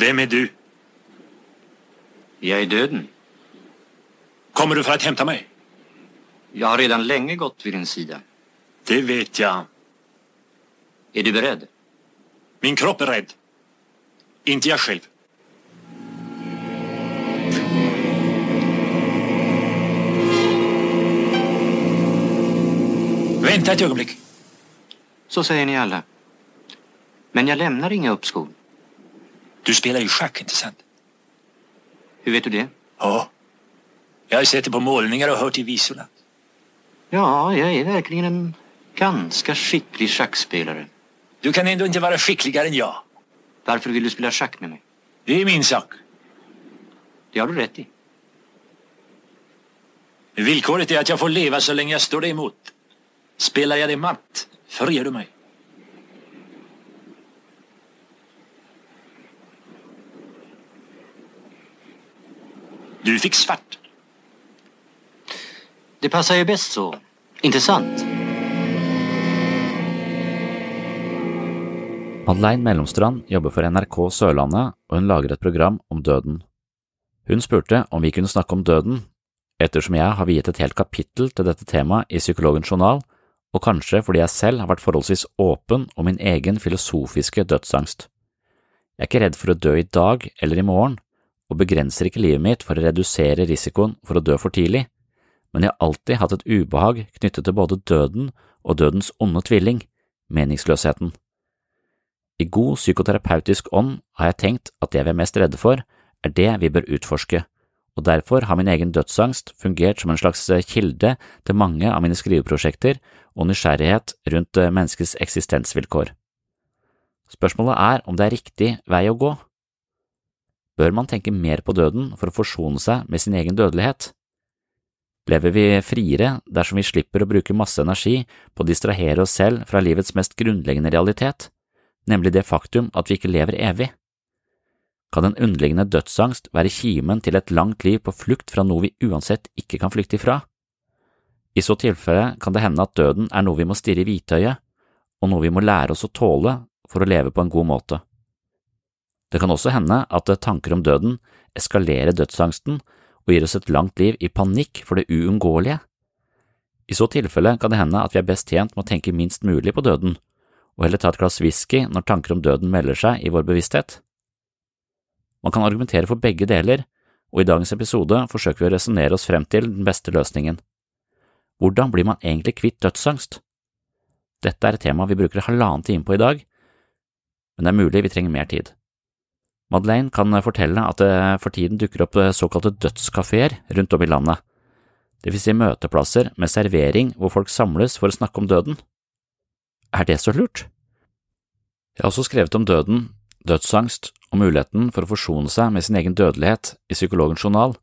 Vem er du? Jeg er døden. Kommer du for å hente meg? Jeg har redan lenge gått ved din sida. Det vet jeg. Er du beredd? Min kropp er redd. Inte jeg selv. Vänta ett ögonblick. Så säger ni alla. Men jag lämnar inga uppskov. Du spiller jo sjakk, ikke sant? Hvordan vet du det? Ja. Jeg har sett det på målningar og hørt i visene. Ja, jeg er virkelig en ganske skikkelig sjakkspiller. Du kan ennå ikke være skikkeligere enn jeg. Hvorfor vil du spela sjakk med meg? Det er min sak. Det har du rett i. Vilkåret er at jeg får leve så lenge jeg står deg imot. Spelar jeg deg matt, förger du mig. Du fick svart. Det passar ju bäst så. Inte sant? Madeleine Mellomstrand jobber for NRK Sørlandet, og hun lager et program om døden. Hun spurte om vi kunne snakke om døden, ettersom jeg har viet et helt kapittel til dette temaet i Psykologens journal, og kanskje fordi jeg selv har vært forholdsvis åpen om min egen filosofiske dødsangst. Jeg er ikke redd for å dø i dag eller i morgen, og begrenser ikke livet mitt for å redusere risikoen for å dø for tidlig, men jeg har alltid hatt et ubehag knyttet til både døden og dødens onde tvilling, meningsløsheten. I god psykoterapeutisk ånd har jeg tenkt at det vi er mest redde for, er det vi bør utforske, og derfor har min egen dødsangst fungert som en slags kilde til mange av mine skriveprosjekter og nysgjerrighet rundt menneskets eksistensvilkår. Spørsmålet er om det er riktig vei å gå. Bør man tenke mer på døden for å forsone seg med sin egen dødelighet? Lever vi friere dersom vi slipper å bruke masse energi på å distrahere oss selv fra livets mest grunnleggende realitet, nemlig det faktum at vi ikke lever evig? Kan en underliggende dødsangst være kimen til et langt liv på flukt fra noe vi uansett ikke kan flykte ifra? I så tilfelle kan det hende at døden er noe vi må stirre i hvitøyet, og noe vi må lære oss å tåle for å leve på en god måte. Det kan også hende at tanker om døden eskalerer dødsangsten og gir oss et langt liv i panikk for det uunngåelige. I så tilfelle kan det hende at vi er best tjent med å tenke minst mulig på døden, og heller ta et glass whisky når tanker om døden melder seg i vår bevissthet? Man kan argumentere for begge deler, og i dagens episode forsøker vi å resonnere oss frem til den beste løsningen. Hvordan blir man egentlig kvitt dødsangst? Dette er et tema vi bruker halvannen time på i dag, men det er mulig vi trenger mer tid. Madeleine kan fortelle at det for tiden dukker opp såkalte dødskafeer rundt om i landet, det vil si møteplasser med servering hvor folk samles for å snakke om døden. Er det så lurt? Jeg har også skrevet om døden, dødsangst og muligheten for å forsone seg med sin egen dødelighet i Psykologens journal,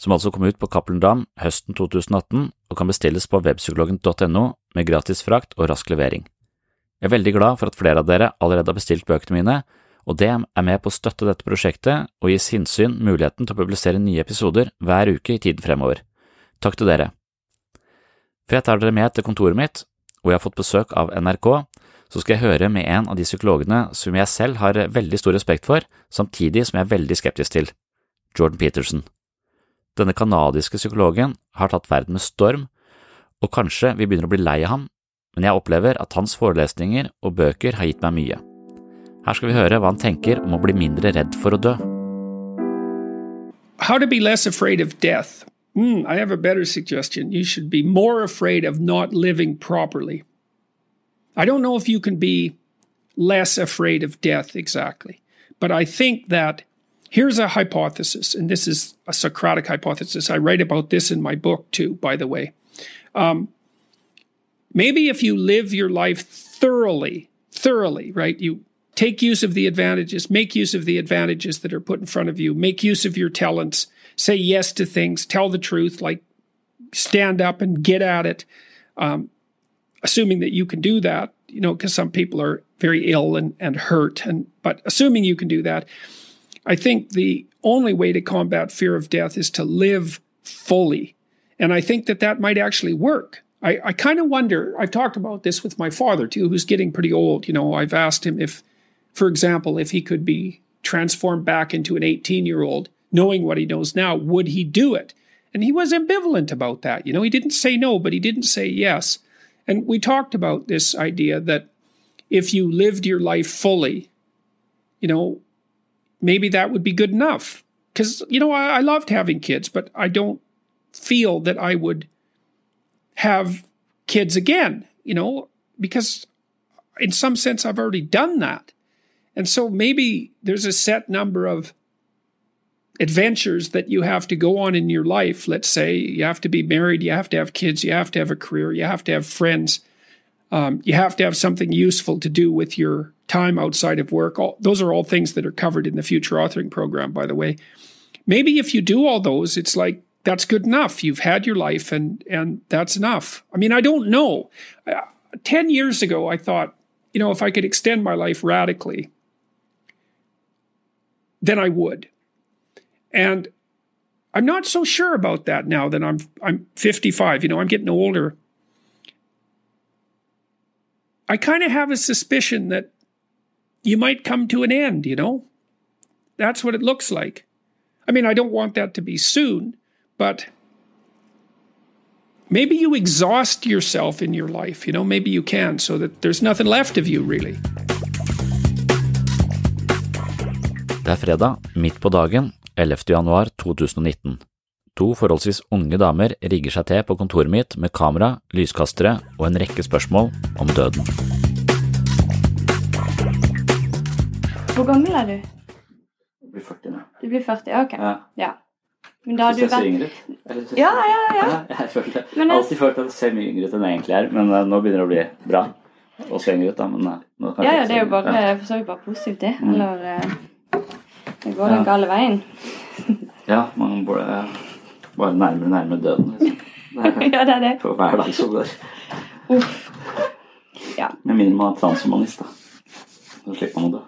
som altså kom ut på Cappelen Dam høsten 2018 og kan bestilles på webpsykologen.no med gratis frakt og rask levering. Jeg er veldig glad for at flere av dere allerede har bestilt bøkene mine, og det er med på å støtte dette prosjektet og gi sinnssyn muligheten til å publisere nye episoder hver uke i tiden fremover. Takk til dere. For jeg tar dere med til kontoret mitt, hvor jeg har fått besøk av NRK, så skal jeg høre med en av de psykologene som jeg selv har veldig stor respekt for, samtidig som jeg er veldig skeptisk til, Jordan Peterson. Denne canadiske psykologen har tatt verden med storm, og kanskje vi begynner å bli lei av ham, men jeg opplever at hans forelesninger og bøker har gitt meg mye. Her skal vi høre hva han tenker om å bli mindre redd for å dø. How to be less afraid of death. Mm, I have a better suggestion. You should be more afraid of not living properly. I don't know if you can be less afraid of death exactly, but I think that here's a hypothesis, and this is a Socratic hypothesis. I write about this in my book too, by the way. Um, maybe if you live your life thoroughly, thoroughly, right? You take use of the advantages, make use of the advantages that are put in front of you, make use of your talents, say yes to things, tell the truth, like stand up and get at it, um, assuming that you can do that, you know, because some people are very ill and, and hurt. And but assuming you can do that, I think the only way to combat fear of death is to live fully. And I think that that might actually work. I, I kind of wonder, I've talked about this with my father too, who's getting pretty old. You know, I've asked him if, for example, if he could be transformed back into an 18 year old knowing what he knows now, would he do it? And he was ambivalent about that. You know, he didn't say no, but he didn't say yes. And we talked about this idea that if you lived your life fully, you know, maybe that would be good enough. Because, you know, I, I loved having kids, but I don't feel that I would have kids again, you know, because in some sense I've already done that. And so maybe there's a set number of adventures that you have to go on in your life. Let's say you have to be married, you have to have kids, you have to have a career, you have to have friends, um, you have to have something useful to do with your time outside of work. All, those are all things that are covered in the future authoring program, by the way. Maybe if you do all those, it's like that's good enough. You've had your life, and and that's enough. I mean, I don't know. Uh, Ten years ago, I thought, you know, if I could extend my life radically, then I would. And I'm not so sure about that now that I'm I'm 55. You know, I'm getting older. I kind of have a suspicion that you might come to an end, you know? That's what it looks like. I mean, I don't want that to be soon, but maybe you exhaust yourself in your life, you know, maybe you can so that there's nothing left of you really. Det er fredag, midt på dagen, 11. januar 2019. To forholdsvis unge damer rigger seg til på kontoret mitt med kamera, lyskastere og en rekke spørsmål om døden. Hvor gammel er du? Jeg blir 40 nå. Du blir 40? Ok. Ja. Ja. Men da har du vært yngre ut? Ja, ja, ja. Jeg føler Jeg har alltid følt at jeg ser mye yngre ut enn jeg egentlig er, men eh, nå begynner det å bli bra å se yngre ut, da. Men eh, nå kan Ja, jeg ja, det er jo bare, for så vidt bare positivt, det. Eller eh, det går den gale veien. Ja, man burde bare nærmere nærmere døden, liksom. Det ja, det er det. for hver dag som går. Uff. Ja. Med mindre man er transhumanist, da. Så slipper man å dø.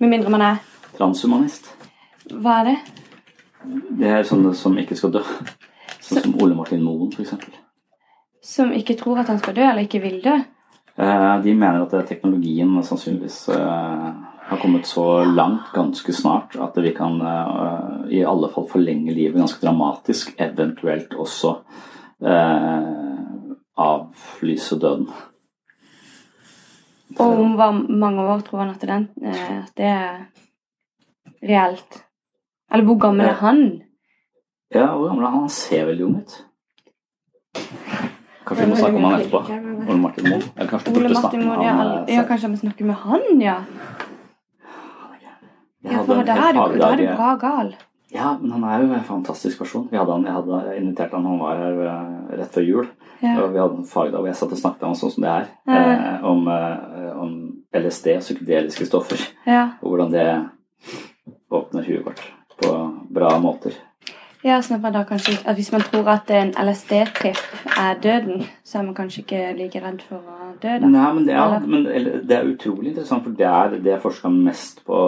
Med mindre man er Transhumanist. Hva er det? Det er sånne som ikke skal dø. Sånn som Ole Martin Moen, eksempel. Som ikke tror at han skal dø, eller ikke vil dø? Eh, De mener at teknologien sannsynligvis eh, har kommet så langt ganske snart at vi kan uh, i alle fall forlenge livet ganske dramatisk, eventuelt også uh, avlyse døden. Og om hva, mange år tror han at, den, uh, at det er reelt? Eller hvor gammel er han? Ja, hvor gammel er han? Han ser veldig ung ut. Kanskje vi må snakke om han etterpå. Ole Martin Moe. Eller kanskje vi burde snakke med han. ja, kanskje vi snakker med han, ja. Ja, for da er du, da er du bra gal. Ja, men han er jo en fantastisk person. Vi hadde han, jeg hadde invitert han, han var her eh, rett før jul. Ja. Og vi hadde en fagdag hvor jeg satt og snakket med han sånn som det er. Ja. Eh, om, eh, om LSD, psykedeliske stoffer. Ja. Og hvordan det åpner huet vårt på bra måter. Ja, sånn at man da kanskje at Hvis man tror at en LSD-tripp er døden, så er man kanskje ikke like redd for å dø, da. Nei, men det er, men, det er utrolig interessant, for det er det jeg forsker mest på,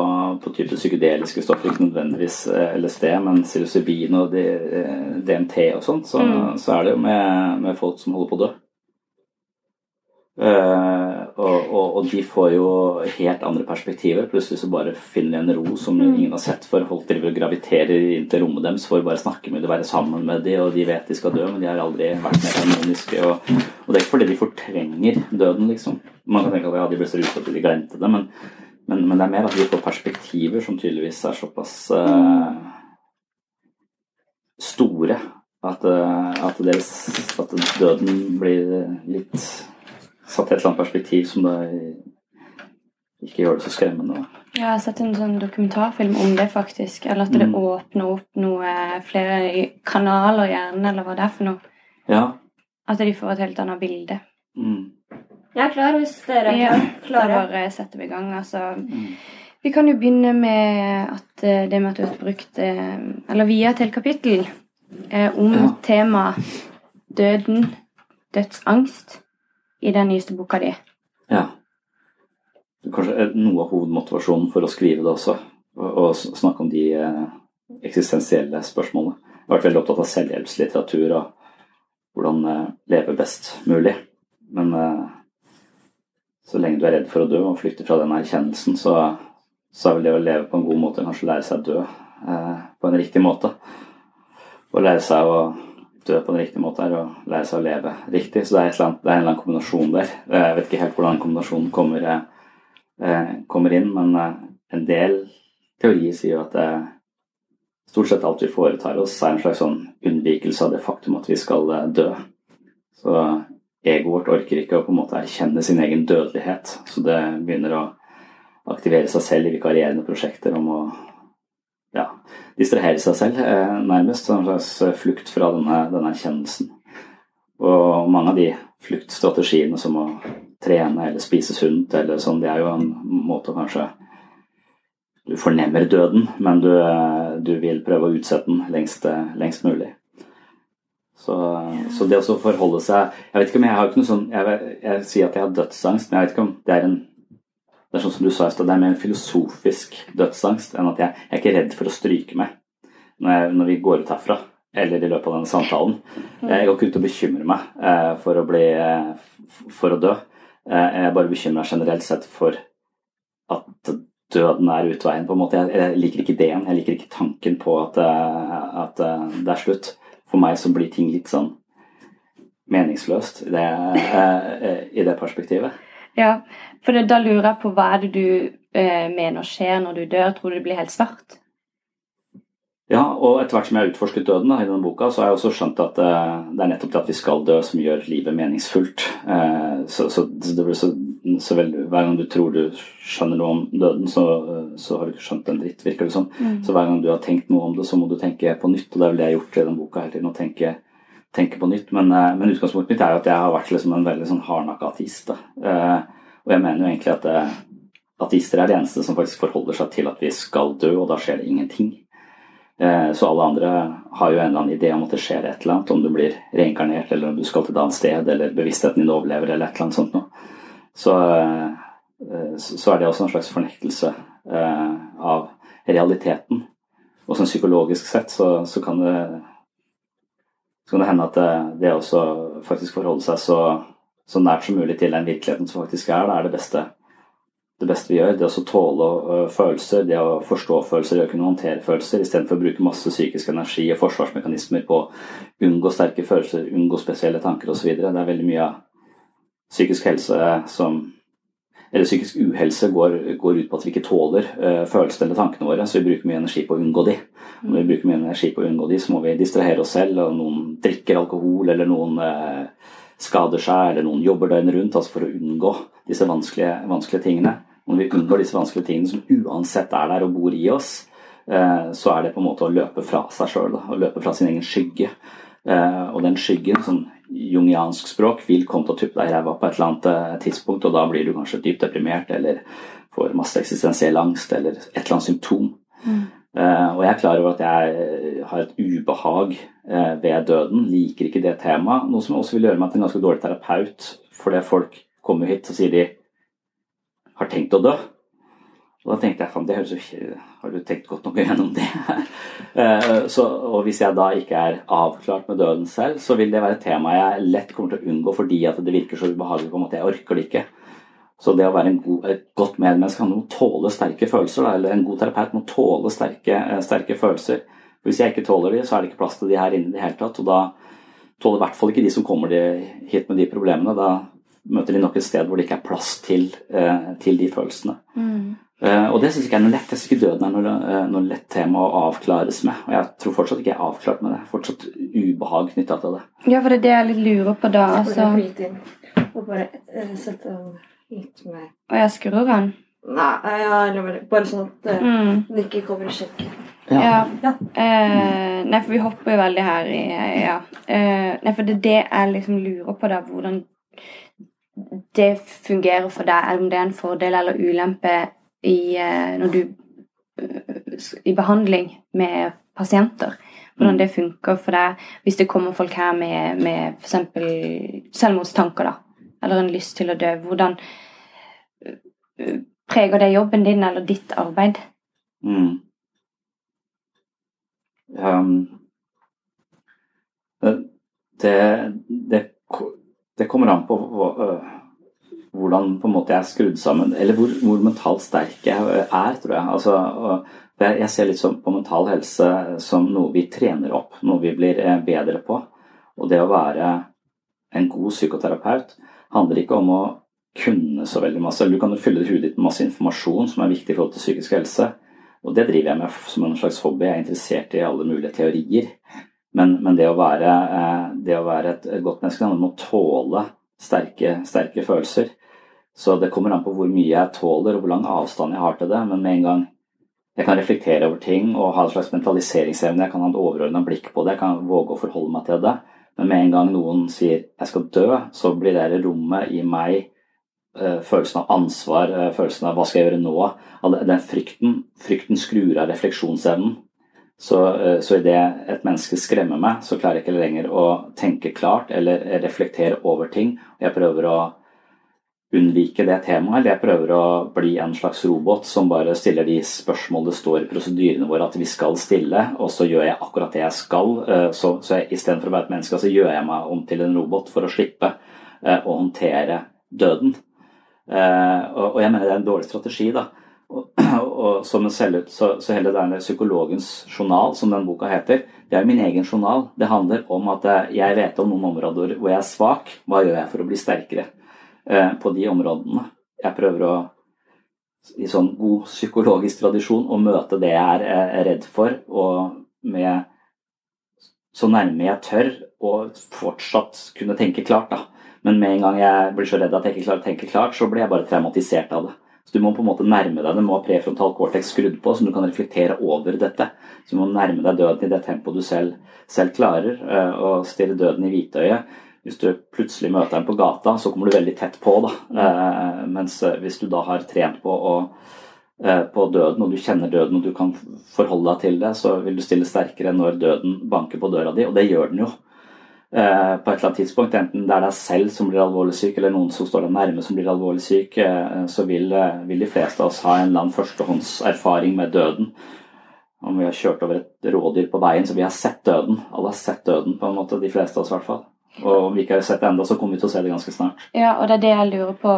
på type psykedeliske stoffer. Ikke nødvendigvis eh, LSD, men psilocybin og D- eh, DMT og sånt. Så, Mm. så er det jo med, med folk som holder på å dø. Eh, og, og, og de får jo helt andre perspektiver. Plutselig så bare finner de en ro som Mm. ingen har sett før. Folk driver og graviterer inn til rommet deres for å bare snakke med dem, være sammen med dem, og de vet de skal dø, men de har aldri vært mer harmoniske. Og, og det er ikke fordi de fortrenger døden, liksom. Man kan tenke at ja, de ble så rusa at de glemte det, men, men, men det er mer at de får perspektiver som tydeligvis er såpass uh, store at, uh, at, deres, at døden blir litt satt i et eller annet perspektiv som da ikke gjør det så skremmende. Ja, jeg har sett en sånn dokumentarfilm om det, faktisk. Eller at det Mm. åpner opp noe flere kanaler i hjernen, eller hva det er for noe. Ja. At de får et helt annet bilde. Mm. Jeg er klar hvis dere er Ja, klare. bare setter vi i gang. Altså, vi kan jo begynne med at eh, det med at du har brukt eh, Eller via et helt kapittel eh, om Ja. temaet døden, dødsangst, i den nyeste boka di. Ja. Kanskje er noe av hovedmotivasjonen for å skrive det også, å snakke om de eh, eksistensielle spørsmålene. Jeg har vært veldig opptatt av selvhjelpslitteratur og hvordan eh, leve best mulig. Men eh, så lenge du er redd for å dø og flykter fra den erkjennelsen, så, så er vel det å leve på en god måte kanskje lære seg å dø eh, på en riktig måte. Å lære seg å dø på en riktig måte er å lære seg å leve riktig. Så det er, annet, det er en eller annen kombinasjon der. Eh, Jeg vet ikke helt hvordan kombinasjonen kommer, eh, kommer inn, men eh, en del teorier sier jo at det, stort sett alt vi foretar oss, er en slags sånn unnvikelse av det faktum at vi skal eh, dø. Så egoet vårt orker ikke å på en måte erkjenne sin egen dødelighet, så det begynner å aktivere seg selv i vikarierende prosjekter om å ja, distrahere seg selv, eh, nærmest. En slags flukt fra denne, denne erkjennelsen. Og mange av de fluktstrategiene som å trene eller spise sunt eller sånn, det er jo en måte å kanskje Du fornemmer døden, men du, eh, du vil prøve å utsette den lengst, lengst mulig. Så, så det å forholde seg Jeg vet ikke om jeg har ikke noe sånn jeg, jeg sier at jeg har dødsangst, men jeg vet ikke om det er en det er sånn som du sa i stad, det er mer en filosofisk dødsangst enn at jeg, jeg er ikke redd for å stryke meg når, jeg, når vi går ut herfra, eller i løpet av denne samtalen. Jeg går ikke ut og bekymrer meg eh, for å bli eh, for å dø. Eh, jeg bare bekymrer meg generelt sett for at døden er utveien, på en måte. Jeg, jeg liker ikke ideen, jeg liker ikke tanken på at, eh, at eh, det er slutt. For meg så blir ting litt sånn meningsløst i det, eh, i det perspektivet. Ja, for det, da lurer jeg på hva er det du eh, mener skjer når du dør? Tror du det blir helt svart? Ja, og etter hvert som jeg har utforsket døden da, i denne boka, så har jeg også skjønt at eh, det er nettopp det at vi skal dø som gjør livet meningsfullt. Eh, så, så, så, så vel, Hver gang du tror du skjønner noe om døden, så, så har du ikke skjønt en dritt, virker det som. Mm. Så hver gang du har tenkt noe om det, så må du tenke på nytt. Og det er vel det jeg har gjort i denne boka hele tiden, å tenke, tenke på nytt. Men, eh, men utgangspunktet mitt er jo at jeg har vært liksom en veldig sånn hardnakka ateist. da. Eh, og jeg mener jo egentlig at eh, ateister er de eneste som faktisk forholder seg til at vi skal dø, og da skjer det ingenting. Eh, Så alle andre har jo en eller annen idé om at det skjer et eller annet, om du blir reinkarnert, eller om du skal til et annet sted, eller bevisstheten din overlever, eller et eller annet sånt noe. Så, så er det også en slags fornektelse av realiteten. Og sånn psykologisk sett så, så, kan det, så kan det hende at det, også faktisk forholde seg så, så nært som mulig til den virkeligheten som faktisk er, det er det beste det beste vi gjør, det å tåle uh, følelser, det å forstå følelser, det å kunne håndtere følelser, istedenfor å bruke masse psykisk energi og forsvarsmekanismer på å unngå sterke følelser, unngå spesielle tanker osv. Det er veldig mye av psykisk helse som eller psykisk uhelse går, går, ut på at vi ikke tåler uh, følelsene eller tankene våre, så vi bruker mye energi på å unngå de. Når vi bruker mye energi på å unngå de, så må vi distrahere oss selv, og noen drikker alkohol, eller noen uh, skader seg, eller noen jobber døgnet rundt altså for å unngå disse vanskelige, vanskelige, tingene. Når vi unngår disse vanskelige tingene som uansett er der og bor i oss, uh, så er det på en måte å løpe fra seg sjøl, å løpe fra sin egen skygge. og den skyggen, sånn jungiansk språk vil komme til å tuppe deg i ræva på et eller annet eh, tidspunkt, og da blir du kanskje dypt deprimert eller får masse eksistensiell angst eller et eller annet symptom. Mm. Uh, og jeg er klar over at jeg har et ubehag uh, ved døden, liker ikke det temaet. Noe som også vil gjøre meg til en ganske dårlig terapeut, fordi folk kommer hit og sier de har tenkt å dø. Og da tenkte jeg faen, det høres jo ikke Har du tenkt godt nok gjennom det? Eh, så, og hvis jeg da ikke er avklart med døden selv, så vil det være et tema jeg lett kommer til å unngå fordi at det virker så ubehagelig på en måte. Jeg orker det ikke. Så det å være god, et godt medmenneske kan om tåle sterke følelser. Da, eller en god terapeut må tåle sterke, eh, sterke følelser. Hvis jeg ikke tåler de, så er det ikke plass til de her inne i det hele tatt. Og da tåler i hvert fall ikke de som kommer hit med de problemene. Da møter de nok et sted hvor det ikke er plass til, eh, til de følelsene. Mm. Uh, og det syns jeg er noe lett. Jeg syns ikke døden er noe, uh, noe, lett tema å avklares med. Og jeg tror fortsatt ikke jeg er avklart med det. Fortsatt ubehag knytta til det. Ja, for det er det jeg litt lurer på da. Altså. Og bare uh, sette litt mer Og jeg skrur den? Nei, ja, eller bare, bare sånn at uh, mm. det ikke kommer i sjekk. Ja. ja. ja. nei, for vi hopper jo veldig her i Ja. nei, for det er det jeg liksom lurer på, da. Hvordan det fungerer for deg. Om det er en fordel eller ulempe i, eh, når du eh, i behandling med pasienter. Hvordan mm. det funker for deg hvis det kommer folk her med, med f.eks. selvmordstanker, da, eller en lyst til å dø. Hvordan eh, preger det jobben din eller ditt arbeid? Mm. Um, det, det, det, kommer an på uh, hvordan på en måte jeg er skrudd sammen, eller hvor, hvor mentalt sterk jeg er, tror jeg. Altså, jeg ser litt på mental helse som noe vi trener opp, noe vi blir eh, bedre på. Og det å være en god psykoterapeut handler ikke om å kunne så veldig masse. Du kan jo fylle hodet ditt med masse informasjon som er viktig i forhold til psykisk helse. Og det driver jeg med som en slags hobby. Jeg er interessert i alle mulige teorier. Men, men det, å være, eh, det, å være, et godt menneske handler om å tåle sterke, sterke følelser. Så det kommer an på hvor mye jeg tåler og hvor lang avstand jeg har til det. Men med en gang jeg kan reflektere over ting og ha en slags mentaliseringsevne, jeg kan ha et overordna blikk på det, jeg kan våge å forholde meg til det. Men med en gang noen sier 'jeg skal dø', så blir det rommet i meg eh, følelsen av ansvar, eh, følelsen av 'hva skal jeg gjøre nå'? Den frykten, frykten skrur av refleksjonsevnen. Så, eh, så idet et menneske skremmer meg, så klarer jeg ikke lenger å tenke klart eller reflektere over ting. Jeg prøver å unnvike det temaet, eller jeg prøver å bli en slags robot som bare stiller de spørsmål det står i prosedyrene våre at vi skal stille, og så gjør jeg akkurat det jeg skal. Eh, så, så istedenfor å være et menneske, så gjør jeg meg om til en robot for å slippe eh, å håndtere døden. Eh, og jeg mener det er en dårlig strategi, da. Og, og som en selvut, så, så hele denne psykologens journal, som den boka heter, det er min egen journal. Det handler om at jeg vet om noen områder hvor jeg er svak. Hva gjør jeg for å bli sterkere? Eh, på de områdene. Jeg prøver å, i sånn god psykologisk tradisjon, å møte det jeg er redd for, og med så nærme jeg tør, og fortsatt kunne tenke klart. da. Men med en gang jeg blir så redd at jeg ikke klarer å tenke klart, så blir jeg bare traumatisert av det. Så Du må på en måte nærme deg det, må ha prefrontal cortex skrudd på, så du kan reflektere over dette. Så Du må nærme deg døden i det tempoet du selv, selv klarer, eh, og stirre døden i hvitøyet. Hvis du plutselig møter en på gata, så kommer du veldig tett på. da. Eh, mens eh, hvis du da har trent på, å, eh, på døden, og du kjenner døden og du kan forholde deg til det, så vil du stille sterkere når døden banker på døra di, og det gjør den jo. På et eller annet tidspunkt, enten det er deg selv som blir alvorlig syk, eller noen som står deg nærme som blir alvorlig syk, så vil, vil, de fleste av oss ha en eller annen førstehåndserfaring med døden. Om vi har kjørt over et rådyr på veien, så vi har sett døden. Alle har sett døden, på en måte, de fleste av oss i hvert fall. Og om vi ikke har sett det ennå, så kommer vi til å se det ganske snart. Ja, og det er det jeg lurer på.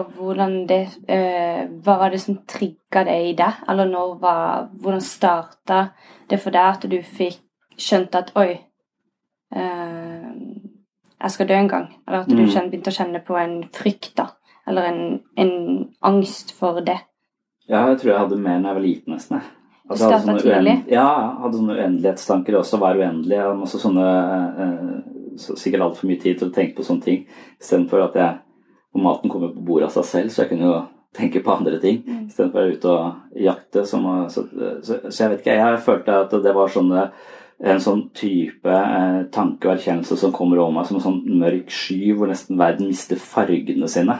det, øh, Hva var det som trigga det i deg? Eller var, hvordan starta det for deg at du fikk skjønt at oi, øh, jeg skal dø en gang? Eller at du mm. begynte å kjenne på en frykt, da? Eller en, en angst for det. Ja, jeg tror jeg hadde mer da jeg var liten, nesten. Du Altså, uen- tidlig? Ja, jeg hadde sånne uendelighetstanker også. Var uendelig. Hadde masse sånne så, Sikkert altfor mye tid til å tenke på sånne ting. Istedenfor at jeg Og maten kommer på bordet av seg selv, så jeg kunne jo tenke på andre ting. Mm. Istedenfor å være ute og jakte. Som, så, så, så jeg vet ikke. Jeg følte at det var sånne en sånn type eh, tanke og erkjennelse som kommer over meg som en sånn mørk sky hvor nesten verden mister fargene sine.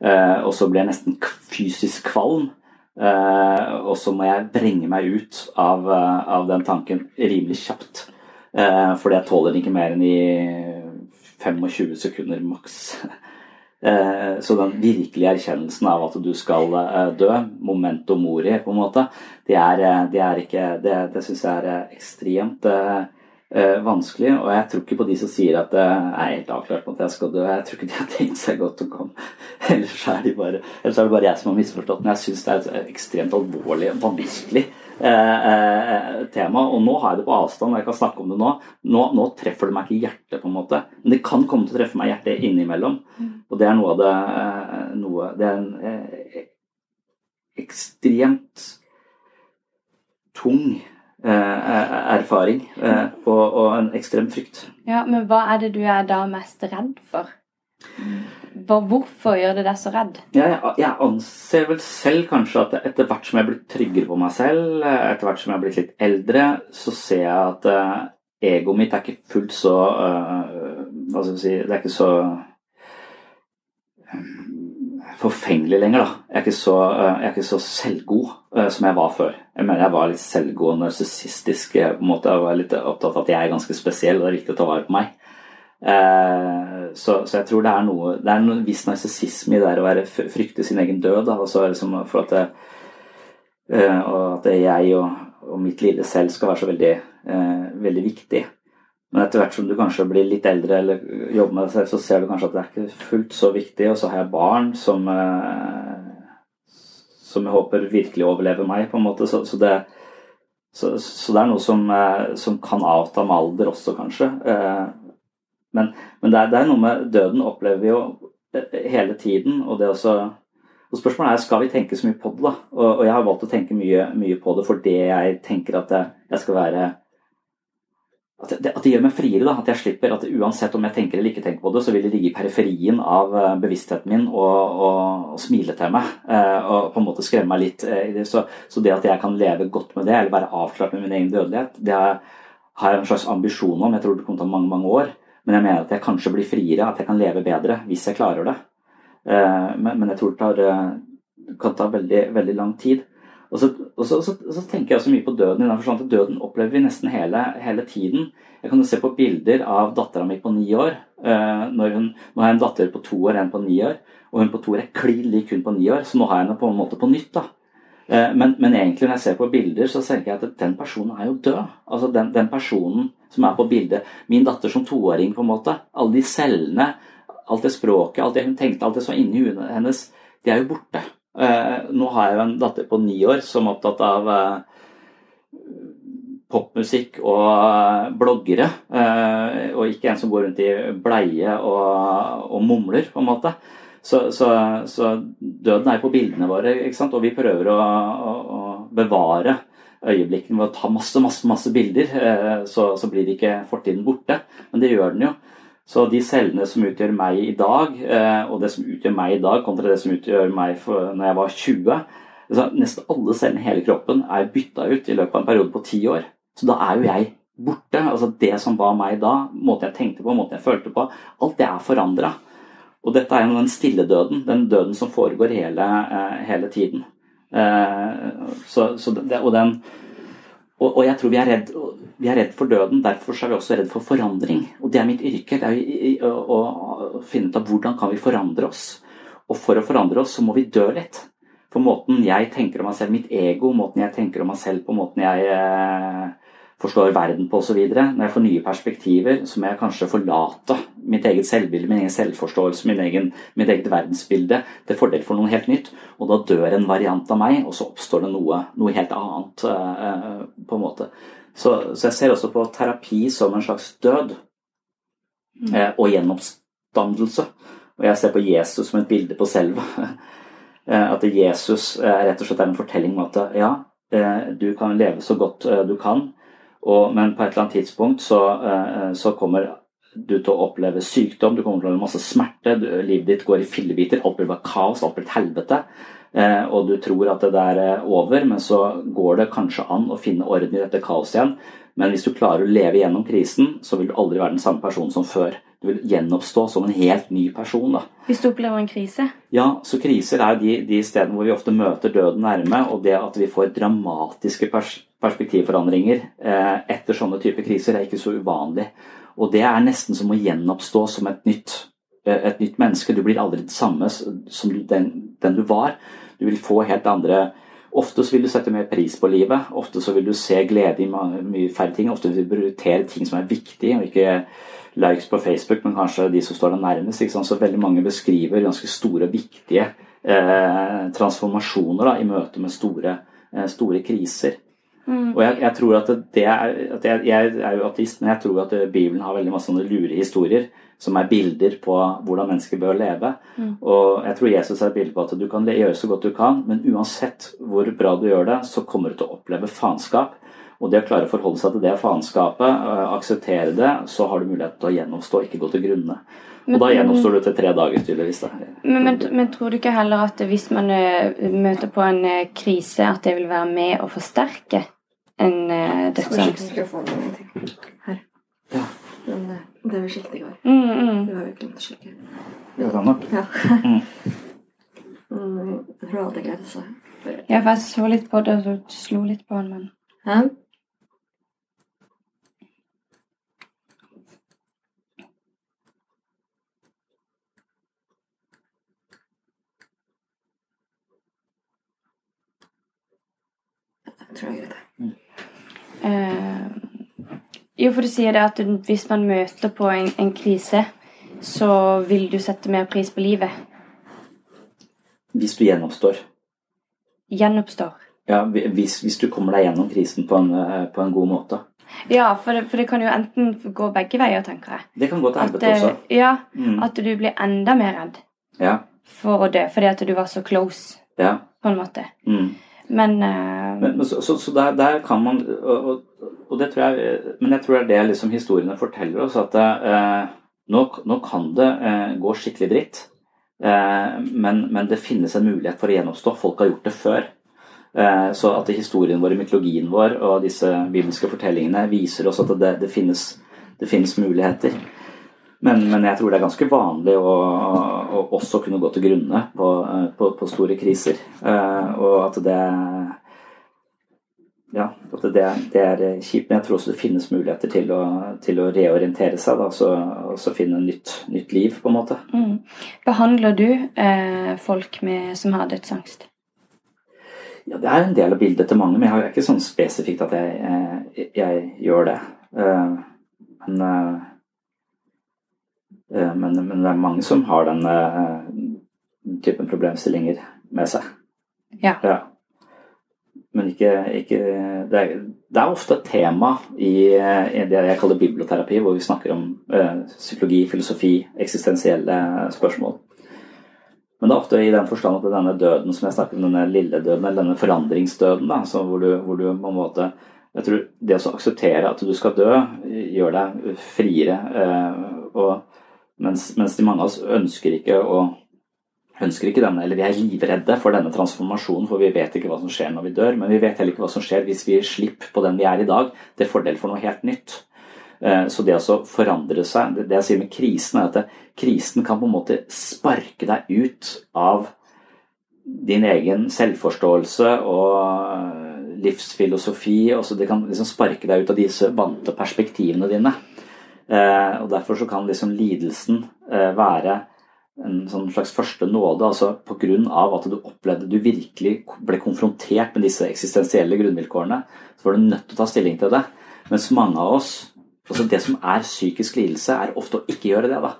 Eh, og så blir jeg nesten fysisk kvalm. Eh, og så må jeg vrenge meg ut av, eh, av den tanken rimelig kjapt. Eh, fordi jeg tåler ikke mer enn i 25 sekunder maks. Eh, så den virkelige erkjennelsen av at du skal eh, dø, momento mori, på en måte, det er, eh, det er ikke Det, det syns jeg er ekstremt vanskelig. Og jeg tror ikke på de som sier at det er helt avklart at jeg skal dø. Jeg tror ikke de har tenkt seg godt om. Ellers er, de bare, ellers er det bare jeg som har misforstått. Men jeg syns det er ekstremt alvorlig og vanskelig eh, eh, tema. Og nå har jeg det på avstand, og jeg kan snakke om det nå. nå. Nå treffer det meg ikke i hjertet, på en måte. Men det kan komme til å treffe meg i hjertet innimellom. Og det er noe av det eh, noe, Det er en eh, ekstremt tung eh, erfaring og, og en ekstrem frykt. Ja, Men hva er det du er da mest redd for? Hva, hvorfor gjør det deg så redd? Jeg, jeg anser vel selv kanskje at etter hvert som jeg er blitt tryggere på meg selv, etter hvert som jeg er blitt litt eldre, så ser jeg at uh, egoet mitt er ikke fullt så uh, Hva skal vi si Det er ikke så eh, forfengelig lenger, da. Jeg er ikke så, jeg er ikke så selvgod uh, som jeg var før. Jeg mener jeg var litt selvgod og narsissistisk. måte. Jeg var litt opptatt av at jeg er ganske spesiell, og det er viktig å ta vare på meg. Eh, så, så jeg tror det er noe Det er en viss narsissisme i det å være, frykte sin egen død. Da, og så er det som for at, det, eh, at jeg og, og mitt lille selv skal være så veldig, eh, veldig viktig. Men etter hvert som du kanskje blir litt eldre eller jobber med deg selv, så ser du kanskje at det er ikke fullt så viktig. Og så har jeg barn som, eh, som jeg håper virkelig overlever meg, på en måte. Så, så, det, så, så det er noe som, som kan avta med alder også, kanskje. Men, men det, er, det er noe med døden opplever vi jo eh, hele tiden. Og det også og Spørsmålet er skal vi tenke så mye på det. da? Og, og jeg har valgt å tenke mye, mye på det fordi jeg tenker at jeg, jeg skal være at det, at det gjør meg friere. da, At jeg slipper at uansett om jeg tenker eller ikke tenker på det, så vil det ligge i periferien av eh, bevisstheten min og, og, og smile til meg. eh, Og på en måte skremme meg litt. Så, så det at jeg kan leve godt med det, eller være avklart med min egen dødelighet, det har jeg en slags ambisjon om. Jeg tror det kommer til å ta mange mange år. Men jeg mener at jeg kanskje blir friere, at jeg kan leve bedre hvis jeg klarer det. Eh, Men, men jeg tror det tar, eh, kan ta veldig, veldig lang tid. Og så, og så, så, så tenker jeg også mye på døden at døden opplever vi nesten hele, hele tiden. Jeg kan jo se på bilder av dattera mi på ni år. eh, Når hun, nå har jeg en datter på to år, en på ni år. Og hun på to år er klin lik hun på ni år, så nå har jeg henne på en måte på nytt. da. Eh, Men, men egentlig når jeg ser på bilder, så tenker jeg at den personen er jo død. Altså den, den personen som er på bildet. Min datter som toåring, på en måte. Alle de cellene, alt det språket, alt det hun tenkte, alt det som var inni huet hennes, de er jo borte. Eh, Nå har jeg jo en datter på ni år som er opptatt av eh, popmusikk og bloggere, og ikke en som går rundt i bleie og, og mumler, på en måte. Så, så, så døden er på bildene våre, og vi prøver å, å, å bevare øyeblikkene ved å ta masse, masse, masse bilder, eh, så, så blir ikke fortiden borte. Men det gjør den jo. Så de cellene som utgjør meg i dag, eh, og det som utgjør meg i dag, kontra det som utgjør meg for, når jeg var 20 altså, Nesten alle cellene i hele kroppen er bytta ut i løpet av en periode på ti år. Så da er jo jeg borte. Altså Det som var meg da, måten jeg tenkte på, måten jeg følte på, alt det er forandra. Og dette er jo den stille døden, den døden som foregår hele, eh, hele tiden. Eh, så, så det, og, den, og, og jeg tror vi er, redd, vi er redd for døden, derfor er vi også redd for forandring. Og det er mitt yrke, det er å, å finne ut av hvordan kan vi forandre oss. Og for å forandre oss, så må vi dø litt. For måten jeg tenker om meg selv, mitt ego, måten jeg tenker om meg selv på, måten jeg eh, forstår verden på osv. Når jeg får nye perspektiver, så må jeg kanskje forlate mitt eget selvbilde, min egen selvforståelse, min egen, mitt eget verdensbilde til fordel for noe helt nytt. Og da dør en variant av meg, og så oppstår det noe, noe helt annet. eh, på en måte. Så, så jeg ser også på terapi som en slags død eh, og gjenoppstandelse. Og jeg ser på Jesus som et bilde på selva. At Jesus rett og slett er en fortelling om at ja, du kan leve så godt du kan, og, men på et eller annet tidspunkt så, så kommer du til å oppleve sykdom, du kommer til å oppleve masse smerte, du, livet ditt går i fillebiter, opplever kaos, opplever et helvete. Eh, og du tror at det der er over, men så går det kanskje an å finne orden i dette kaoset igjen. Men hvis du klarer å leve gjennom krisen, så vil du aldri være den samme personen som før. Du vil gjenoppstå som en helt ny person. da. Hvis du opplever en krise? Ja, så kriser er de, de stedene hvor vi ofte møter døden nærme, og det at vi får dramatiske pers perspektivforandringer eh, etter sånne typer kriser, er ikke så uvanlig. Og det er nesten som å gjenoppstå som et nytt, eh, et nytt menneske. Du blir aldri det samme som den, den, du var. Du vil få helt andre Ofte så vil du sette mer pris på livet. Ofte så vil du se glede i mye færre ting. Ofte vil du prioritere ting som er viktige, og ikke likes på Facebook, men kanskje de som står deg nærmest. Så veldig mange beskriver ganske store og viktige eh, transformasjoner da, i møte med store, eh, store kriser. Mm. Og jeg, jeg, tror at det er at jeg, jeg, er jo ateist, men jeg tror at Bibelen har veldig masse sånne lure historier som er bilder på hvordan mennesker bør leve. Mm. Og jeg tror Jesus er et bilde på at du kan gjøre så godt du kan, men uansett hvor bra du gjør det, så kommer du til å oppleve faenskap. Og det å klare å forholde seg til det faenskapet, øh, akseptere det, så har du mulighet til å gjennomstå, ikke gå til grunne. Og da gjennomstår du til tre dager, tydeligvis. Men, men, men, tror du ikke heller at hvis man øh, møter på en øh, krise, at det vil være med å forsterke en dødsangst. Her. Ja. Men det, det vi sjekket i går. Mm, mm. Det var vi glemt å sjekke. Det kan nok. Ja. mm, jeg tror alt er greit. Så. Ja, for jeg så litt på det, og så slo litt på den, men Hæ? Tror jeg det greit. Eh, jo, for du sier det at hvis man møter på en, en, krise, så vil du sette mer pris på livet. Hvis du gjenoppstår. Gjenoppstår. Ja, hvis, hvis du kommer deg gjennom krisen på en, eh, på en god måte. Ja, for det, for det, kan jo enten gå begge veier, tenker jeg. Det kan gå til helvete også. Ja, mm. At du blir enda mer redd ja. for å dø fordi at du var så close, ja. på en måte. Mm. Men, uh... men, så, så, så der, der, kan man og, og, det tror jeg Men jeg tror det er det liksom historiene forteller oss, at uh, nå, nå, kan det uh, gå skikkelig dritt. Men, men, det finnes en mulighet for å gjenoppstå. Folk har gjort det før. Så at historien vår, mytologien vår og disse bibelske fortellingene viser oss at det, det, finnes, det finnes, muligheter. Men, men, jeg tror det er ganske vanlig å, å også kunne gå til grunne på, på, på store kriser. Uh, og at det ja, at det, det, er kjipt. Men jeg tror også det finnes muligheter til å, til å reorientere seg da, så, og så finne nytt, nytt, liv, på en måte. Mm. Behandler du eh, folk med, som har dødsangst? Ja, Det er en del av bildet til mange, men jeg har ikke sånn spesifikt at jeg, jeg, jeg gjør det. Uh, men uh, Eh, men, men, det er mange som har den uh, typen problemstillinger med seg. Ja. ja. Men ikke, ikke det, er, det, er, ofte et tema i, i, det jeg kaller biblioterapi, hvor vi snakker om uh, psykologi, filosofi, eksistensielle spørsmål. Men det er ofte i den forstand at denne døden som jeg snakker om, denne lille døden, eller denne forandringsdøden, da, hvor, du, hvor du på en måte jeg tror Det å akseptere at du skal dø, gjør deg friere. Og mens, mens de mange av oss ønsker ikke å ønsker ikke denne, eller Vi er livredde for denne transformasjonen, for vi vet ikke hva som skjer når vi dør. Men vi vet heller ikke hva som skjer hvis vi slipper på den vi er i dag, til fordel for noe helt nytt. Eh, så det å forandre seg Det jeg sier med krisen, er at krisen kan på en måte sparke deg ut av din egen selvforståelse og livsfilosofi. Også det kan liksom sparke deg ut av disse vante perspektivene dine. Eh, og Derfor så kan liksom lidelsen eh, være en sånn slags første nåde, altså pga. at du opplevde du virkelig ble konfrontert med disse eksistensielle grunnvilkårene. Så var du nødt til å ta stilling til det. Mens mange av oss altså Det som er psykisk lidelse, er ofte å ikke gjøre det. da.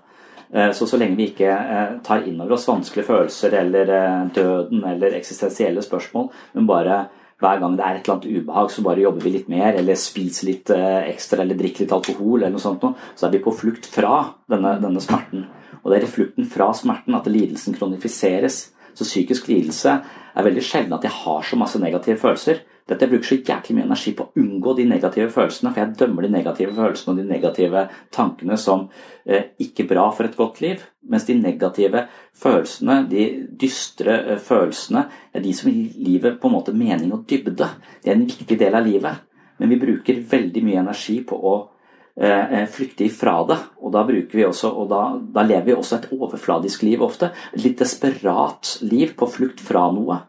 Eh, så så lenge vi ikke tar inn over oss vanskelige følelser eller døden eller eksistensielle spørsmål, men bare hver gang det er et eller annet ubehag, så bare jobber vi litt mer, eller spiser litt eh, ekstra, eller drikker litt alkohol, eller noe sånt noe. Så er vi på flukt fra denne, denne smerten. Og det er i flukten fra smerten at lidelsen kronifiseres. Så psykisk lidelse er veldig sjelden at jeg har så masse negative følelser. Dette jeg bruker så jæklig mye energi på å unngå de negative følelsene, for jeg dømmer de negative følelsene og de negative tankene som eh, ikke bra for et godt liv. Mens de negative følelsene, de dystre eh, følelsene, er de som gir livet på en måte mening og dybde. Det er en viktig del av livet. Men vi bruker veldig mye energi på å eh, eh flykte ifra det. Og da, vi også, og da, da lever vi også et overfladisk liv ofte. Et litt desperat liv på flukt fra noe.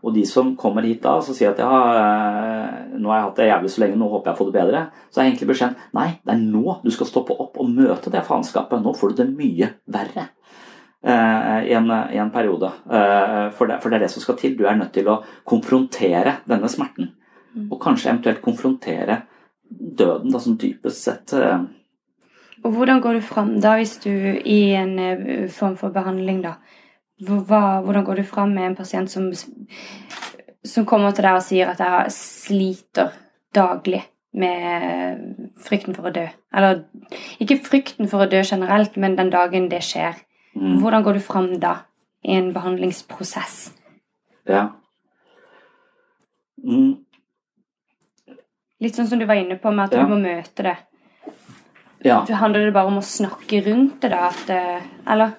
Og de som kommer hit da så sier at ja, eh, nå har jeg hatt det jævlig så lenge, nå håper jeg får det bedre, så er egentlig beskjeden nei, det er nå du skal stoppe opp og møte det faenskapet. Nå får du det mye verre. Uh, i, en, i, en, periode. Uh, for, det, for, det, er det som skal til. Du er nødt til å konfrontere denne smerten. Mm. Og kanskje eventuelt konfrontere døden, da, som dypest sett Og hvordan går du fram da, hvis du i en form for behandling, da, hva, hvordan går du fram med en pasient som, som kommer til deg og sier at jeg sliter daglig med frykten for å dø? Eller ikke frykten for å dø generelt, men den dagen det skjer. Mm. Hvordan går du fram da i en behandlingsprosess? Ja. Mm. Litt sånn som du var inne på, med at ja. du må møte det. Ja. Handler det bare om å snakke rundt det, da? At, eh, eller?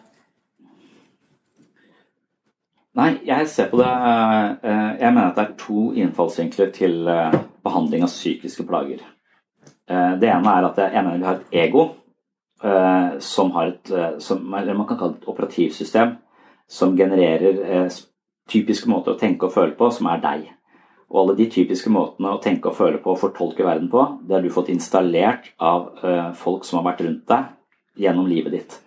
Nei, jeg ser på det eh, Jeg mener at det er to innfallsvinkler til eh, behandling av psykiske plager. Eh, det ene er at jeg mener vi har et ego som har et som, eller man kan kalle det et operativsystem som genererer typiske måter å tenke og føle på, som er deg. Og alle de typiske måtene å tenke og føle på og fortolke verden på, det har du fått installert av folk som har vært rundt deg gjennom livet ditt.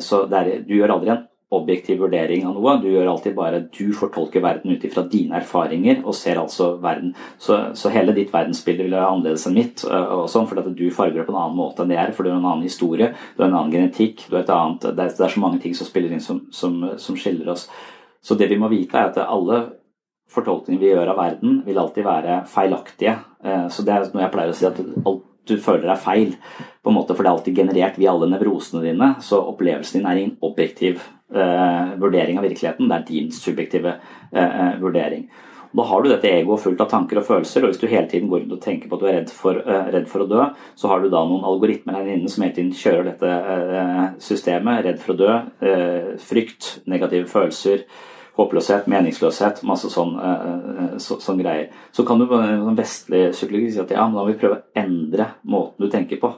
Så er, du gjør aldri en objektiv vurdering av noe. Du gjør alltid bare du fortolker verden ut ifra dine erfaringer og ser altså verden. Så, så, hele ditt verdensbilde vil være annerledes enn mitt, og sånn, fordi at du farger det på en annen måte enn det er. For du har en annen historie, du har en annen genetikk, du har et annet Det er, det er så mange ting som spiller inn som, som, som, skiller oss. Så det vi må vite, er at alle fortolkninger vi gjør av verden, vil alltid være feilaktige. Så det er noe jeg pleier å si at alt du føler er feil, på en måte, for det er alltid generert via alle nevrosene dine, så opplevelsen din er objektiv vurdering av virkeligheten, det er din subjektive eh, eh, vurdering. Da har du dette egoet fullt av tanker og følelser, og hvis du hele tiden går rundt og tenker på at du er redd for, uh, redd for, å dø, så har du da noen algoritmer her inne som hele tiden kjører dette uh, systemet. Redd for å dø, uh, frykt, negative følelser, håpløshet, meningsløshet, masse sånn, så, sånn greier. Så kan du på en vestlig psykologi si at ja, men da må vi prøve å endre måten du tenker på.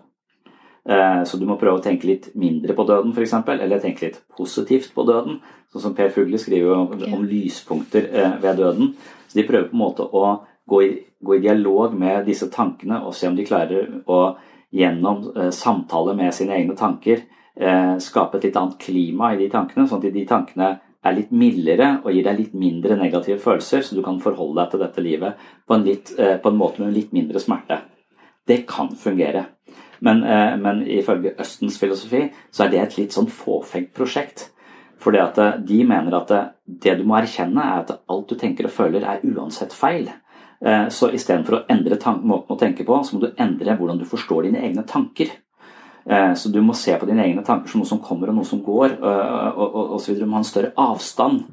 Eh, så du må prøve å tenke litt mindre på døden, f.eks., eller tenke litt positivt på døden. Sånn som Per Fugle skriver om, okay. om lyspunkter eh, ved døden. Så de prøver på en måte å gå i, gå i dialog med disse tankene og se om de klarer å gjennom eh, samtale med sine egne tanker skape et litt annet klima i de tankene, sånn at de tankene er litt mildere og gir deg litt mindre negative følelser, så du kan forholde deg til dette livet på en, litt, på en måte med litt mindre smerte. Det kan fungere. Men, eh, men, ifølge Østens filosofi så er det et litt sånn fåfengt prosjekt. Fordi at eh, de mener at det, eh, det du må erkjenne, er at alt du tenker og føler, er uansett feil. Så istedenfor å endre måten å tenke på, så må du endre hvordan du forstår dine egne tanker. Så du må se på dine egne tanker som noe som kommer og noe som går, og osv. Du må ha en større avstand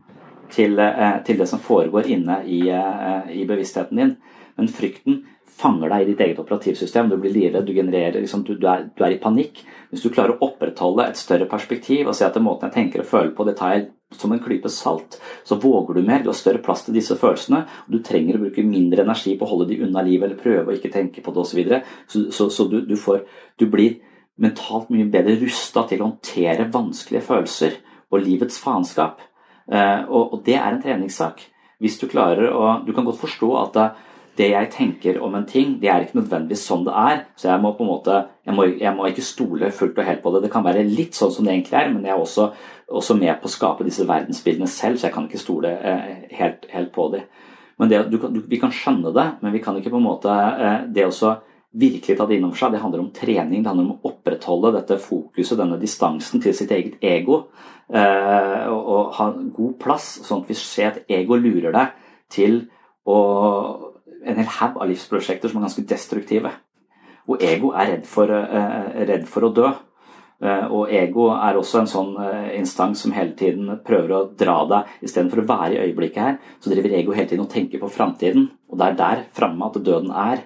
til, til, det som foregår inne i, i bevisstheten din. Men frykten fanger deg i ditt eget operativsystem. Du blir livredd, du genererer liksom, du, du, er, du, er, i panikk. Hvis du klarer å opprettholde et større perspektiv og si at den måten jeg tenker og føler på, det tar jeg som en klype salt, så våger du mer. Du har større plass til disse følelsene. og Du trenger å bruke mindre energi på å holde de unna livet eller prøve å ikke tenke på det osv. Så, videre. så, så, så du, du, får, du blir mentalt mye bedre rusta til å håndtere vanskelige følelser og livets faenskap. Eh, og, og det er en treningssak. Hvis du klarer å Du kan godt forstå at det jeg tenker om en ting, det er ikke nødvendigvis sånn det er. Så jeg må på en måte, jeg må, jeg må ikke stole fullt og helt på det. Det kan være litt sånn som det egentlig er, men jeg er også, også med på å skape disse verdensbildene selv, så jeg kan ikke stole eh, helt, helt, på dem. Men det, du, du, Vi kan skjønne det, men vi kan ikke på en måte eh, Det også virkelig ta det inn over seg, det handler om trening. Det handler om å opprettholde dette fokuset, denne distansen til sitt eget ego. Eh, og, og ha god plass, sånn at vi ser at ego lurer deg til og en hel haug av livsprosjekter som er ganske destruktive. Og ego er redd for, eh, redd for å dø. Eh, og ego er også en sånn eh, instans som hele tiden prøver å dra deg Istedenfor å være i øyeblikket her, så driver ego hele tiden og tenker på framtiden. Og det er der framme at døden er.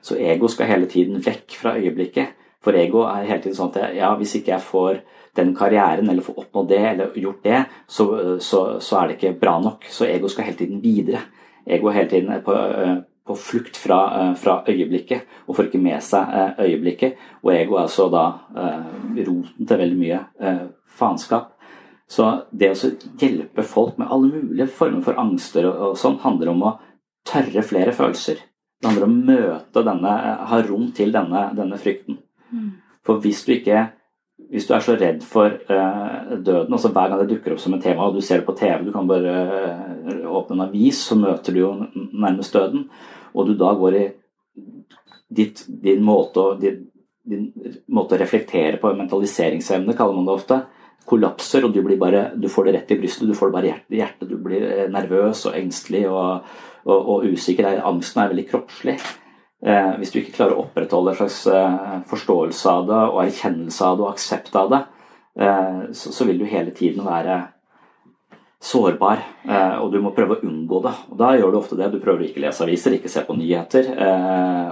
Så ego skal hele tiden vekk fra øyeblikket. For ego er hele tiden sånn at ja, hvis ikke jeg får den karrieren eller får oppnådd det eller gjort det, så, så, så, er det ikke bra nok. Så ego skal hele tiden videre. Ego er hele tiden på på flukt fra, eh, fra, øyeblikket og får ikke med seg eh, øyeblikket. Og ego er altså da eh, roten til veldig mye faenskap. Så det å hjelpe folk med alle mulige former for angster og, og sånn, handler om å tørre flere følelser. Det handler om å møte denne, ha rom til denne, denne frykten. Mm. For hvis du ikke hvis du er så redd for uh, døden, altså hver gang det dukker opp som et tema, og du ser det på TV, du kan bare uh, åpne en avis, så møter du jo nærmest døden, og du da går i ditt, din, måte å, din, din, måte å, reflektere på, mentaliseringsevne kaller man det ofte, kollapser, og du, bare, du får det rett i brystet, du får det bare i hjertet, du blir eh, nervøs og engstelig og, og, og usikker. Angsten er veldig kroppslig. Eh, hvis du ikke klarer å opprettholde en slags eh, forståelse av det og erkjennelse av det og aksept av det, eh, så, vil du hele tiden være sårbar, og du må prøve å unngå det. Og Da gjør du ofte det. Du prøver å ikke lese aviser, ikke se på nyheter,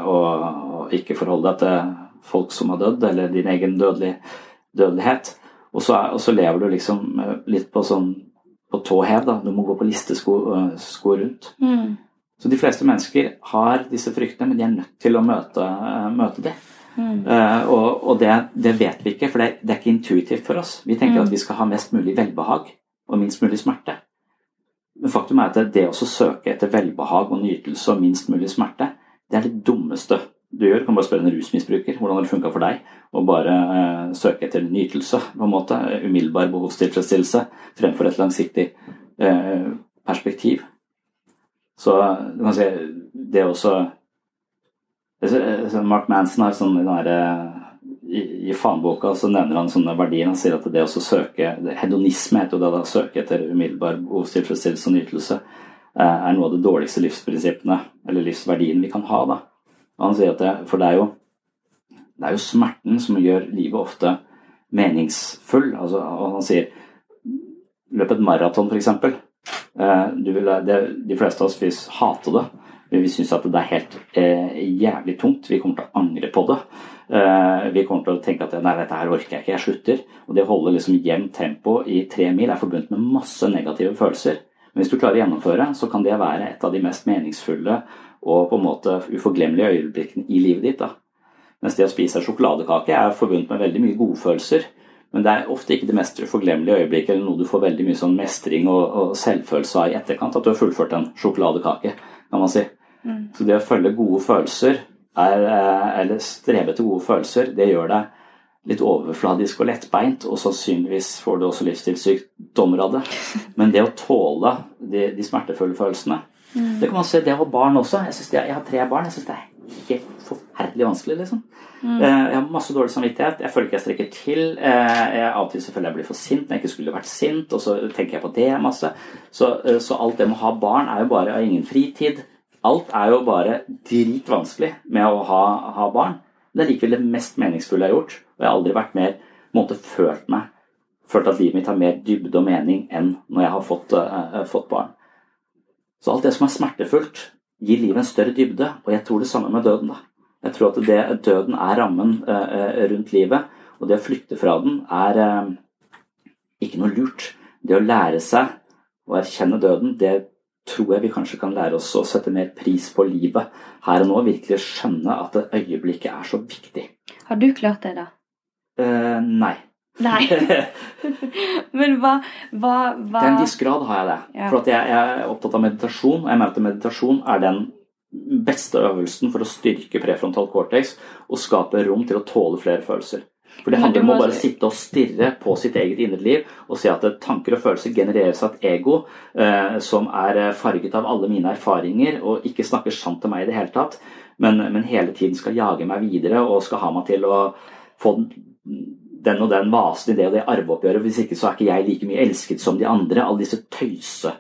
og, ikke forholde deg til folk som har dødd, eller din egen dødelig, dødelighet. Og så, er, lever du liksom litt på sånn på tå hev, da. Du må gå på listesko sko rundt. Mm. Så de fleste mennesker har disse fryktene, men de er nødt til å møte, møte det. Mm. Uh, og, og det, det, vet vi ikke, for det, det, er ikke intuitivt for oss. Vi tenker mm. at vi skal ha mest mulig velbehag og minst mulig smerte. Men faktum er at det å søke etter velbehag og nytelse og minst mulig smerte, det er det dummeste du gjør. Du kan bare spørre en rusmisbruker hvordan det funka for deg å bare uh, søke etter nytelse, på en måte, umiddelbar behovstilfredsstillelse, fremfor et langsiktig uh, perspektiv. Så du kan si det også Mark Manson har sånn i, i fanboka så nevner han sånne verdier. Han sier at det å søke Hedonisme heter jo det å søke etter umiddelbar behovstilfredsstillelse og nytelse eh, er noe av de dårligste livsprinsippene eller livsverdien, vi kan ha. da. Og han sier at det, For det er, jo, det er jo smerten som gjør livet ofte meningsfull. Altså, og han sier løp et maraton, f.eks. Eh, de fleste av oss vil hate det. Vi syns at det er helt eh, jævlig tungt. Vi kommer til å angre på det. Eh, vi kommer til å tenke at nei, dette her orker jeg ikke, jeg slutter. Og det å holde liksom jevnt tempo i tre mil er forbundet med masse negative følelser. Men hvis du klarer å gjennomføre, så kan det være et av de mest meningsfulle og på en måte uforglemmelige øyeblikkene i livet ditt. da. Mens det å spise sjokoladekake er forbundet med veldig mye godfølelser. Men det er ofte ikke det mest uforglemmelige øyeblikket eller noe du får veldig mye sånn mestring og, og, selvfølelse av i etterkant, at du har fullført en sjokoladekake, kan man si. Mm. Så det å følge gode følelser, er, eh, eller strebe til gode følelser, det gjør deg litt overfladisk og lettbeint, og sannsynligvis får du også livsstilssykdommer av det. Men det å tåle de, de smertefulle følelsene, mm. det kan man se det ha barn også. Jeg, det, jeg har tre barn. jeg synes det er helt forferdelig vanskelig, liksom. Mm. Eh, jeg har masse dårlig samvittighet. Jeg føler ikke jeg strekker til. Eh, jeg, av og til selvfølgelig jeg blir for sint når jeg ikke skulle vært sint, og så tenker jeg på det masse. Så, eh, så alt det med å ha barn er jo bare av ingen fritid. Alt er jo bare dritvanskelig med å ha, ha barn. Det er likevel det mest meningsfulle jeg har gjort. Og jeg har aldri vært mer måte, følt meg følt at livet mitt har mer dybde og mening enn når jeg har fått, uh, fått barn. Så alt det som er smertefullt, gir livet en større dybde. Og jeg tror det samme med døden. da. Jeg tror at det, døden er rammen uh, rundt livet, og det å flykte fra den er uh, ikke noe lurt. Det å lære seg å erkjenne døden, det tror jeg vi kanskje kan lære oss å sette mer pris på livet her og nå. Virkelig skjønne at øyeblikket er så viktig. Har du klart det, da? Uh, nei. Nei. Men hva, hva, hva, Til en viss grad har jeg det. Ja. For jeg, jeg, er opptatt av meditasjon, og jeg mener at meditasjon er den beste øvelsen for å styrke prefrontal cortex og skape rom til å tåle flere følelser. For Det handler om å bare sitte og stirre på sitt eget indre liv og se at tanker og følelser genereres av et ego eh, som er farget av alle mine erfaringer og ikke snakker sant til meg i det hele tatt, men, men hele tiden skal jage meg videre og skal ha meg til å få den og den vasen i det og det arveoppgjøret. Hvis ikke så er ikke jeg like mye elsket som de andre. Alle disse tøyse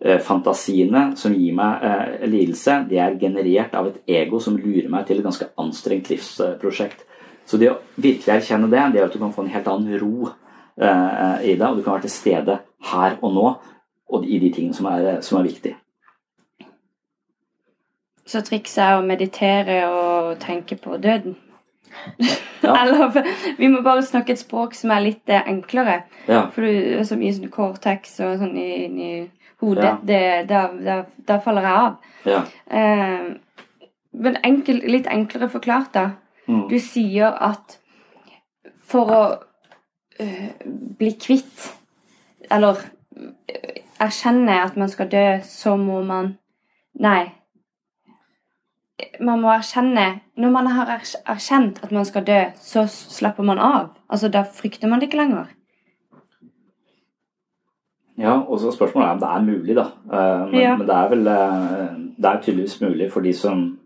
eh, som gir meg eh, lidelse, de er generert av et ego som lurer meg til et ganske anstrengt livsprosjekt. Så det å virkelig erkjenne det, det er at du kan få en helt annen ro eh, i det, og du kan være til stede her og nå og i de tingene som er, som er viktige. Så trikset er å meditere og tenke på døden? Ja. Eller vi må bare snakke et språk som er litt eh, enklere. Ja. For det er så mye sånn cortex og sånn inni hodet. Ja. Da, faller jeg av. Ja. Eh, men enkel, litt enklere forklart, da. Mm. Du sier at for å øh, bli kvitt Eller øh, erkjenne at man skal dø, så må man Nei. Man må erkjenne Når man har erkjent at man skal dø, så slapper man av. Altså, Da frykter man det ikke lenger. Ja, og så spørsmålet er om det er mulig, da. Eh, Men, Ja. men det er vel eh, Det er tydeligvis mulig for de som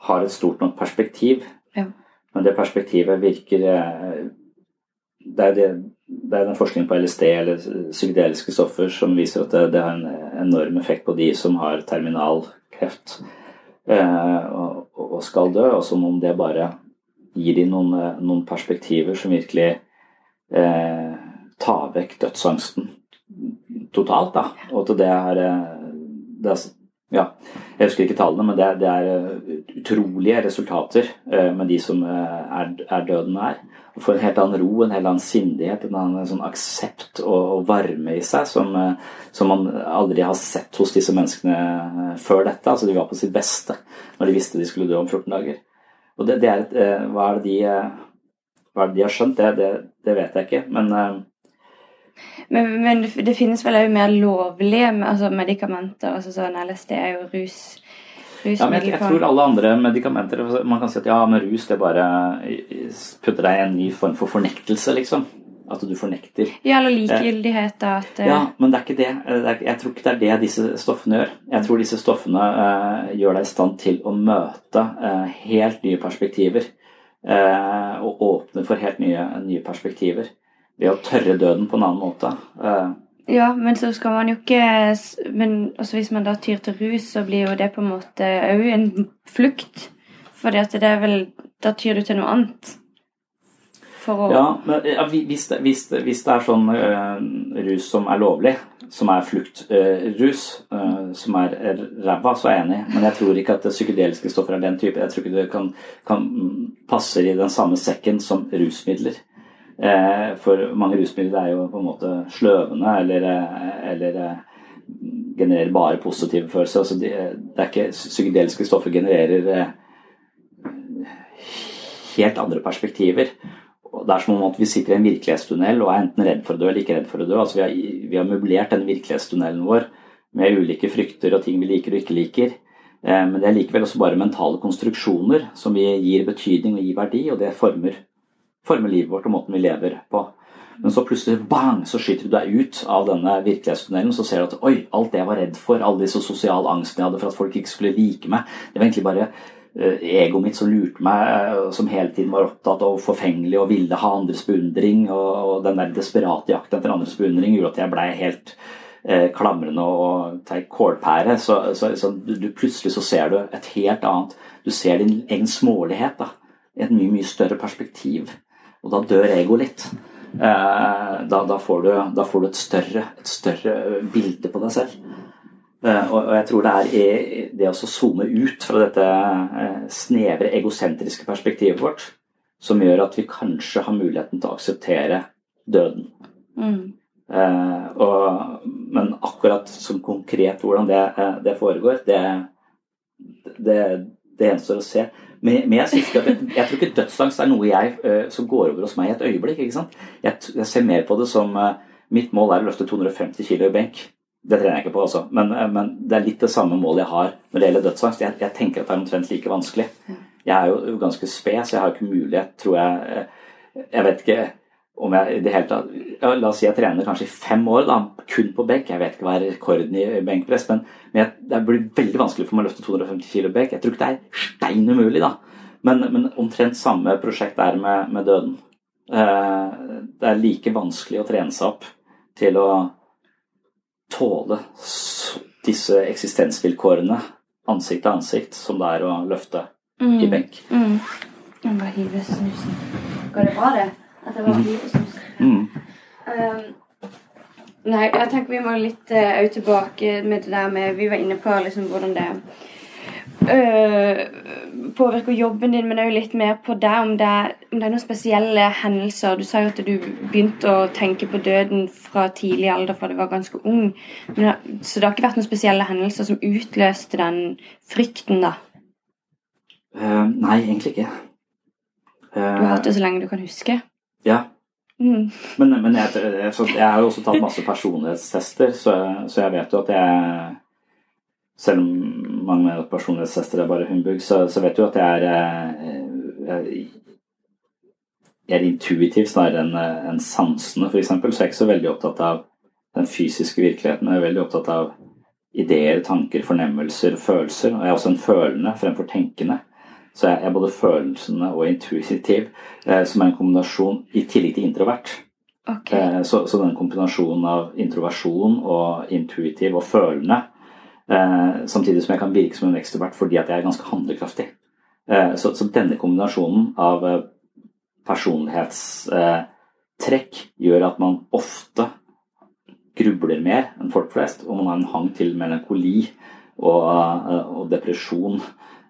har et stort nok perspektiv. Ja. Men det perspektivet virker eh, Det er, det, det er den forskningen på LSD eller psykedeliske stoffer som viser at det, det har en enorm effekt på de som har terminal kreft og, og skal dø, og som om det bare gir dem noen, eh, noen perspektiver som virkelig eh, tar vekk dødsangsten totalt. da, Og til det er, eh, det er ja, Jeg husker ikke tallene, men det, er- det er eh, utrolige resultater eh, med de som eh, er, er døden nær. Og får en helt annen ro, en helt annen sindighet, en annen sånn aksept og, varme i seg som, eh, som man aldri har sett hos disse menneskene eh, før dette. Altså De var på sitt beste når de visste de skulle dø om 14 dager. Og det, det er eh, hva, er de, hva er det de har skjønt? Det, det, det vet jeg ikke. Men Men, men det finnes vel òg mer lovlige altså medikamenter. altså sånn LSD er jo rus. Ja, men jeg, jeg tror alle andre medikamenter Man kan si at ja, men rus det bare putter deg i en ny form for fornektelse, liksom. At du fornekter. Ja, eller likegyldighet, da. At, eh, Ja, men det er ikke det. Jeg tror ikke det er det disse stoffene gjør. Jeg tror disse stoffene uh, gjør deg i stand til å møte uh, helt nye perspektiver. Uh, og åpne for helt nye, nye perspektiver. Ved å tørre døden på en annen måte. Eh, Ja, men så skal man jo ikke Men også hvis man da tyr til rus, så blir jo det på en måte òg en flukt. At det er vel Da tyr du til noe annet. For å Ja, men ja, hvis, det, hvis, det, hvis det er sånn uh, rus som er lovlig, som er fluktrus, eh, som er ræva, så er jeg enig. Men jeg tror ikke at psykedeliske stoffer er den type. Jeg tror ikke det kan, kan passer i den samme sekken som rusmidler. Eh, for mange rusmidler er jo på en måte sløvende eller, eh, eller eh, genererer bare positive følelser. Altså de, det er ikke Psykedeliske stoffer genererer helt andre perspektiver. Det er som om at vi sitter i en virkelighetstunnel og er enten redd for å dø eller ikke redd for å dø. Altså vi, har, vi har møblert den virkelighetstunnelen vår med ulike frykter og ting vi liker og ikke liker. Men det er likevel også bare mentale konstruksjoner som vi gir betydning og gir verdi, og det former, former livet vårt og måten vi lever på. Men så plutselig bang, så skyter du deg ut av denne virkelighetstunnelen, så ser du at oi, alt det jeg var redd for, all disse sosiale angstene jeg hadde for at folk ikke skulle like meg, det var egentlig bare eh, egoet mitt som lurte meg, eh, som hele tiden var opptatt av forfengelig og ville ha andres beundring, og, den der desperate jakten etter andres beundring gjorde at jeg blei helt eh, klamrende og til kålpære. Så, så, så du, plutselig så ser du et helt annet Du ser din egen smålighet da, i et mye, mye større perspektiv. Og da dør egoet litt. Eh, da, da, får du, da får du et større, et større bilde på deg selv. Eh, og, og jeg tror det er det å zoome ut fra dette eh, snevre, egosentriske perspektivet vårt som gjør at vi kanskje har muligheten til å akseptere døden. mm. Eh, og, men akkurat som konkret hvordan det, det foregår, det, det, det gjenstår å se. Men, men jeg, synes at jeg, jeg tror ikke dødsangst er noe jeg, uh, som går over hos meg i et øyeblikk. ikke sant? Jeg, jeg ser mer på det som uh, mitt mål er å løfte 250 kg i benk. Det trener jeg ikke på, altså. Men, uh, men det er litt det samme målet jeg har når det gjelder dødsangst. Jeg, tenker at det er omtrent like vanskelig. Jeg er jo ganske sped, så jeg har ikke mulighet, tror jeg Jeg vet ikke om jeg i det hele tatt ja, La oss si jeg trener kanskje i fem år, da, kun på benk. Jeg vet ikke hva er rekorden i benkpress, men, men jeg, det blir veldig vanskelig for meg å løfte 250 kg benk. Jeg tror ikke det er stein umulig, da. Men, men omtrent samme prosjekt er med, med døden. Eh, det er like vanskelig å trene seg opp til å tåle disse eksistensvilkårene ansikt til ansikt som det er å løfte mm. i benk. Mm. Jeg bare hive snusen. Går det bra, det? At det var mm. livet som. Um, nei, jeg tenker vi må litt uh, tilbake med det der med Vi var inne på liksom hvordan det uh, påvirker jobben din, men òg litt mer på deg, om det, om det er noen spesielle hendelser. Du sa jo at du begynte å tenke på døden fra tidlig alder, fra du var ganske ung. Men, så det har ikke vært noen spesielle hendelser som utløste den frykten, da? Uh, nei, egentlig ikke. Uh, du har hatt det så lenge du kan huske? Ja. Mm. Men, men jeg, jeg, jeg, har jo også tatt masse personlighetstester, så, så jeg vet jo at jeg selv om mange mener at personlighetstester er bare humbug, så, så, vet du at jeg er, eh, jeg, jeg er intuitiv snarere enn en sansende, f.eks. Så jeg er ikke så veldig opptatt av den fysiske virkeligheten. Jeg er veldig opptatt av ideer, tanker, fornemmelser, følelser. Og jeg er også en følende fremfor tenkende. Så jeg er både følelsene og intuitiv, eh, som er en kombinasjon i tillegg til introvert. Okay. Eh, så, så den kombinasjonen av introversjon og intuitiv og følende Eh, samtidig som jeg kan virke som en ekstrovert fordi at jeg er ganske handlekraftig. Så, så, denne kombinasjonen av personlighetstrekk gjør at man ofte grubler mer enn folk flest, og man har en hang til melankoli og, og depresjon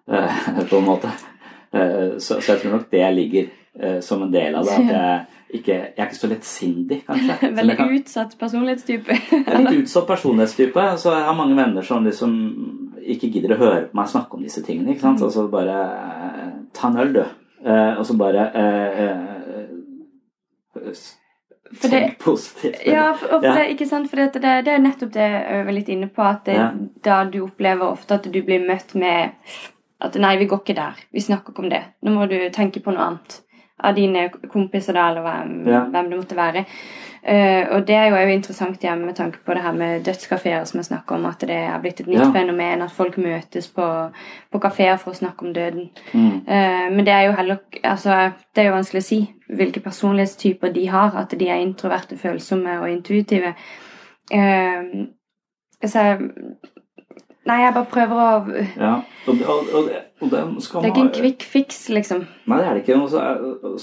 på en måte. Så, så, jeg tror nok det ligger som en del av det. at jeg ikke, jeg er ikke så lettsindig, kanskje. Veldig kan, utsatt personlighetstype. litt utsatt personlighetstype. Så jeg har mange venner som liksom ikke gidder å høre på meg snakke om disse tingene. ikke sant? Mm. Og så bare eh, Ta en øl, du. Eh, og så bare eh, eh Tenk positivt. Ja, for, for ja. Det, ikke sant? For det, det, det, er nettopp det jeg var litt inne på. At det, ja. da du opplever ofte at du blir møtt med at nei, vi går ikke der. Vi snakker ikke om det. Nå må du tenke på noe annet av dine kompiser, da, eller hvem, ja. hvem det måtte være. Uh, og det er jo, også interessant hjemme med tanke på det her med dødskafeer som jeg snakker om, at det er blitt et nytt ja. fenomen at folk møtes på, på kafeer for å snakke om døden. Mm. Uh, men det er jo heller altså, det er jo vanskelig å si hvilke personlighetstyper de har. At de er introverte, følsomme og intuitive. Uh, så Nei, jeg bare prøver å Ja, og, og, og, og det skal Det er ikke en quick fix, liksom. Nei, det er det ikke. Så,